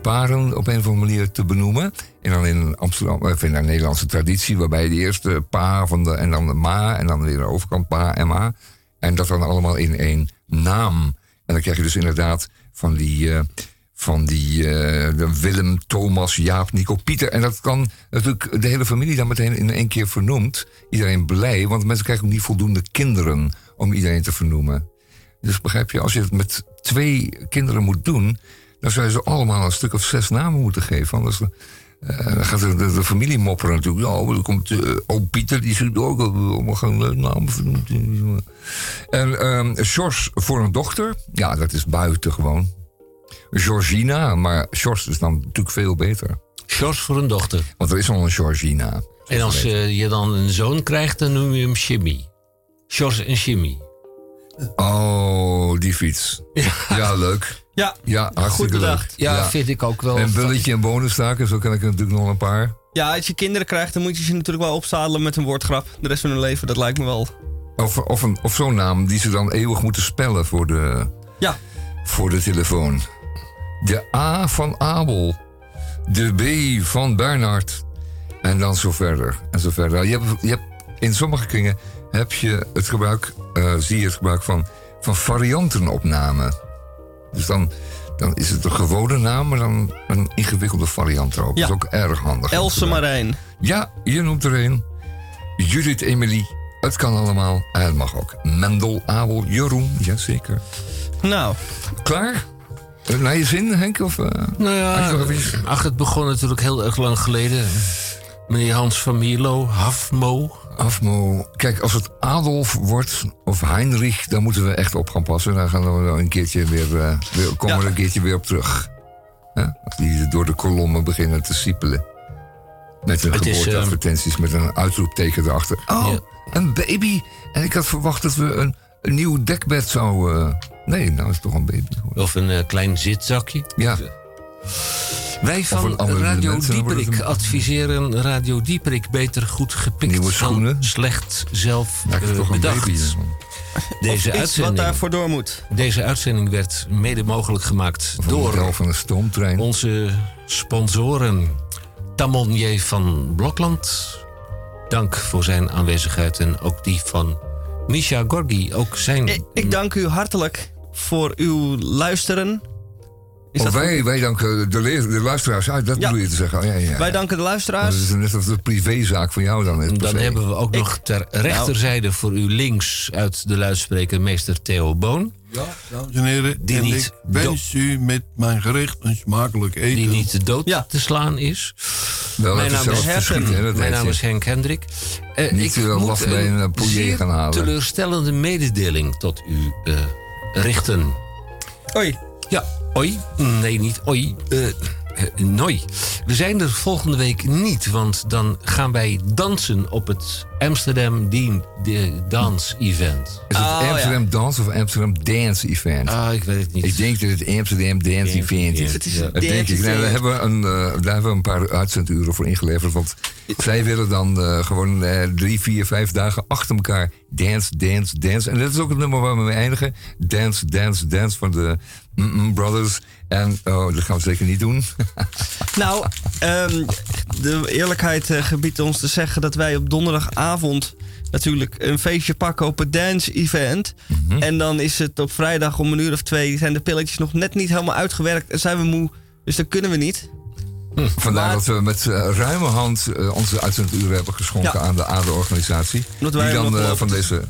B: paren op een of andere manier te benoemen. En dan in Amsterdam, in de Nederlandse traditie, waarbij de eerste pa van de, en dan de ma, en dan weer de overkant pa en ma. En dat dan allemaal in één naam. En dan krijg je dus inderdaad van die, eh, van die eh, Willem, Thomas, Jaap, Nico, Pieter. En dat kan natuurlijk de hele familie dan meteen in één keer vernoemd. Iedereen blij, want mensen krijgen ook niet voldoende kinderen om iedereen te vernoemen. Dus begrijp je, als je het met twee kinderen moet doen, dan zou je ze allemaal een stuk of zes namen moeten geven. Anders eh, dan gaat de, de, familie mopperen natuurlijk. Nou, komt eh, oom Pieter, die zegt ook een leuk naam vernoemd. En um, ehm, George voor een dochter. Ja, dat is buitengewoon. Georgina, maar George is dan natuurlijk veel beter.
I: George voor een dochter.
B: Want er is al een Georgina.
I: En als eh, je dan een zoon krijgt, dan noem je hem Jimmy. George en Jimmy.
B: Oh, die fiets. Ja, ja leuk.
K: Ja, ja hartstikke goed bedacht.
I: Ja, vind ik ook wel. En
B: bulletje en bonenstaken, zo ken ik er natuurlijk nog een paar.
K: Ja, als je kinderen krijgt, dan moet je ze natuurlijk wel opzadelen met een woordgrap. De rest van hun leven, dat lijkt me wel.
B: Of, of, een, of zo'n naam die ze dan eeuwig moeten spellen voor de, ja. voor de telefoon. De A van Abel. De B van Bernard. En dan zo verder. En zo verder. Je hebt, je in sommige kringen heb je het gebruik, eh, zie je het gebruik van, van variantenopnamen. Dus dan, dan is het een gewone naam, maar dan een ingewikkelde variant erop. Ja. Dat is ook erg handig.
K: Else Marijn.
B: Ja, je noemt er een. Judith Emily. Het kan allemaal. En het mag ook. Mendel, Abel, Jeroen. Jazeker.
K: Nou.
B: Klaar? Naar nou je zin, Henk? Of,
I: uh, nou ja, ach, het begon natuurlijk heel erg lang geleden. Meneer Hans van Mierlo,
B: Hafmo. Afmo. Kijk, als het Adolf wordt of Heinrich, dan moeten we echt op gaan passen. Dan gaan we een keertje weer, uh, komen we een keertje weer op terug. Ja? Als die door de kolommen beginnen te siepelen. Met hun geboorteadvertenties, ehm, met een uitroepteken erachter. Oh, een baby! En ik had verwacht dat we een, nieuw dekbed zouden... Eh, nee, nou is het toch een baby.
I: Of een eh, klein zitzakje.
B: Ja.
I: Wij van Radio Dieperik adviseren Radio Dieperik beter goed gepikt
B: Nieuwe schoenen.
I: dan slecht zelf eh, bedacht.
K: Deze uitzending, wat daarvoor door moet.
I: Deze uitzending werd mede mogelijk gemaakt door
B: van stoomtrein.
I: onze sponsoren. Tamonje van Blokland, dank voor zijn aanwezigheid. En ook die van Misha Gorgi, ook
K: zijn... ik dank u hartelijk voor uw luisteren
B: wij, wij danken de, de luisteraars uit, dat ja. bedoel je te zeggen. Ja, ja,
K: wij danken de luisteraars.
B: Dat is net als
K: de
B: privézaak van jou dan
I: Dan hebben we ook nog ter rechterzijde voor u links uit de luidspreker meester Theo Boon. Ja, dames
J: en heren. ik wens u met mijn gericht een smakelijk eten.
I: Die niet dood te slaan is. mijn naam is, Herken, mijn naam is Henk Hendrik. Eh, niet ik moet een, een eh, gaan halen. teleurstellende mededeling tot u uh, richten.
K: Hoi.
I: Ja, oi. Nee, niet oi. Uh, noi. We zijn er volgende week niet, want dan gaan wij dansen op het Amsterdam Dance Event.
B: Is het oh, Amsterdam Dance of Amsterdam Dance Event? Ah,
I: ik weet het niet.
B: Ik denk dat het Amsterdam Dance, Event is. Het is dat denk ik. hebben een, eh, daar een paar uitzenduren voor ingeleverd. Want zij willen dan gewoon drie, vier, vijf dagen achter elkaar dance, dance, dance. En dat is ook het nummer waar we mee eindigen. Dance, dance, dance van de Mm brothers. En oh, dat gaan we zeker niet doen.
K: nou, ehm, de eerlijkheid eh, gebiedt ons te zeggen dat wij op donderdagavond natuurlijk een feestje pakken op het dance event. Mhm. En dan is het op vrijdag om een uur of twee zijn de pilletjes nog net niet helemaal uitgewerkt en zijn we moe. Dus dat kunnen we niet.
B: Hm, vandaar dat we met eh, ruime hand eh, onze uitzenduren hebben geschonken aan de ADE-organisatie. Die dan van deze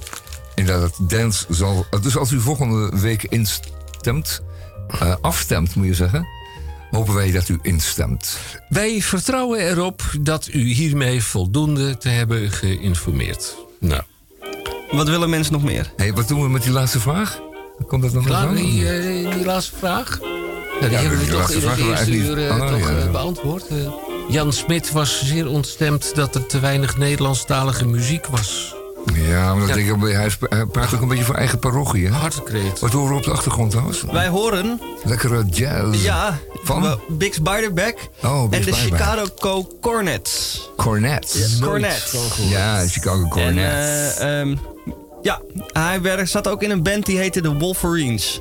B: inderdaad dance zal. Dus als u volgende week instemt, uh, afstemt, moet je zeggen, hopen wij dat u instemt.
I: Wij vertrouwen erop dat u hiermee voldoende te hebben geïnformeerd.
K: Nou. Wat willen mensen nog meer?
B: Hey, wat doen we met die laatste vraag? Komt dat nog Klaar, aan? Die, eh, laatste vraag? die hebben we toch in de eerste uur eh, ah, toch, beantwoord. Jan Smit was zeer ontstemd dat er te weinig Nederlandstalige muziek was. Ja, hij, praat ook een beetje voor eigen parochie, hè? Wat horen we op de achtergrond trouwens? Wij horen... Lekkere jazz. Ja, van? Big Spiderback. Oh, En de Chicago Cornets. Cornets? Cornets. Ja, Chicago Cornets. En, uh, ehm, ja, hij zat ook in een band die heette de Wolverines.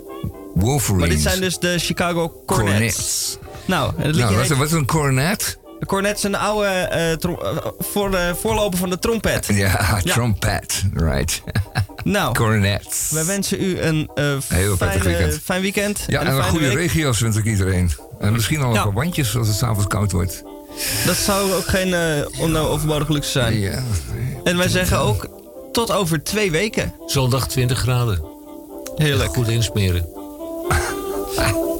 B: Wolverines. Maar dit zijn dus de Chicago Cornets. Cornets. Nou, het nou, wat, wat is een cornet? cornet is een oude eh, eh, voor, de eh, voorloper van de trompet. Ja, trompet, right. Nou, cornet. wij wensen u een fijn, weekend. fijn weekend. Ja, en, een, goede week. regio's wens ik iedereen. En misschien al een paar wandjes als het s'avonds koud wordt. Dat zou ook geen uh, overbodig luxe zijn. Ja. En wij zeggen ook tot over twee weken. Zondag 20 graden. Heerlijk. Goed insmeren.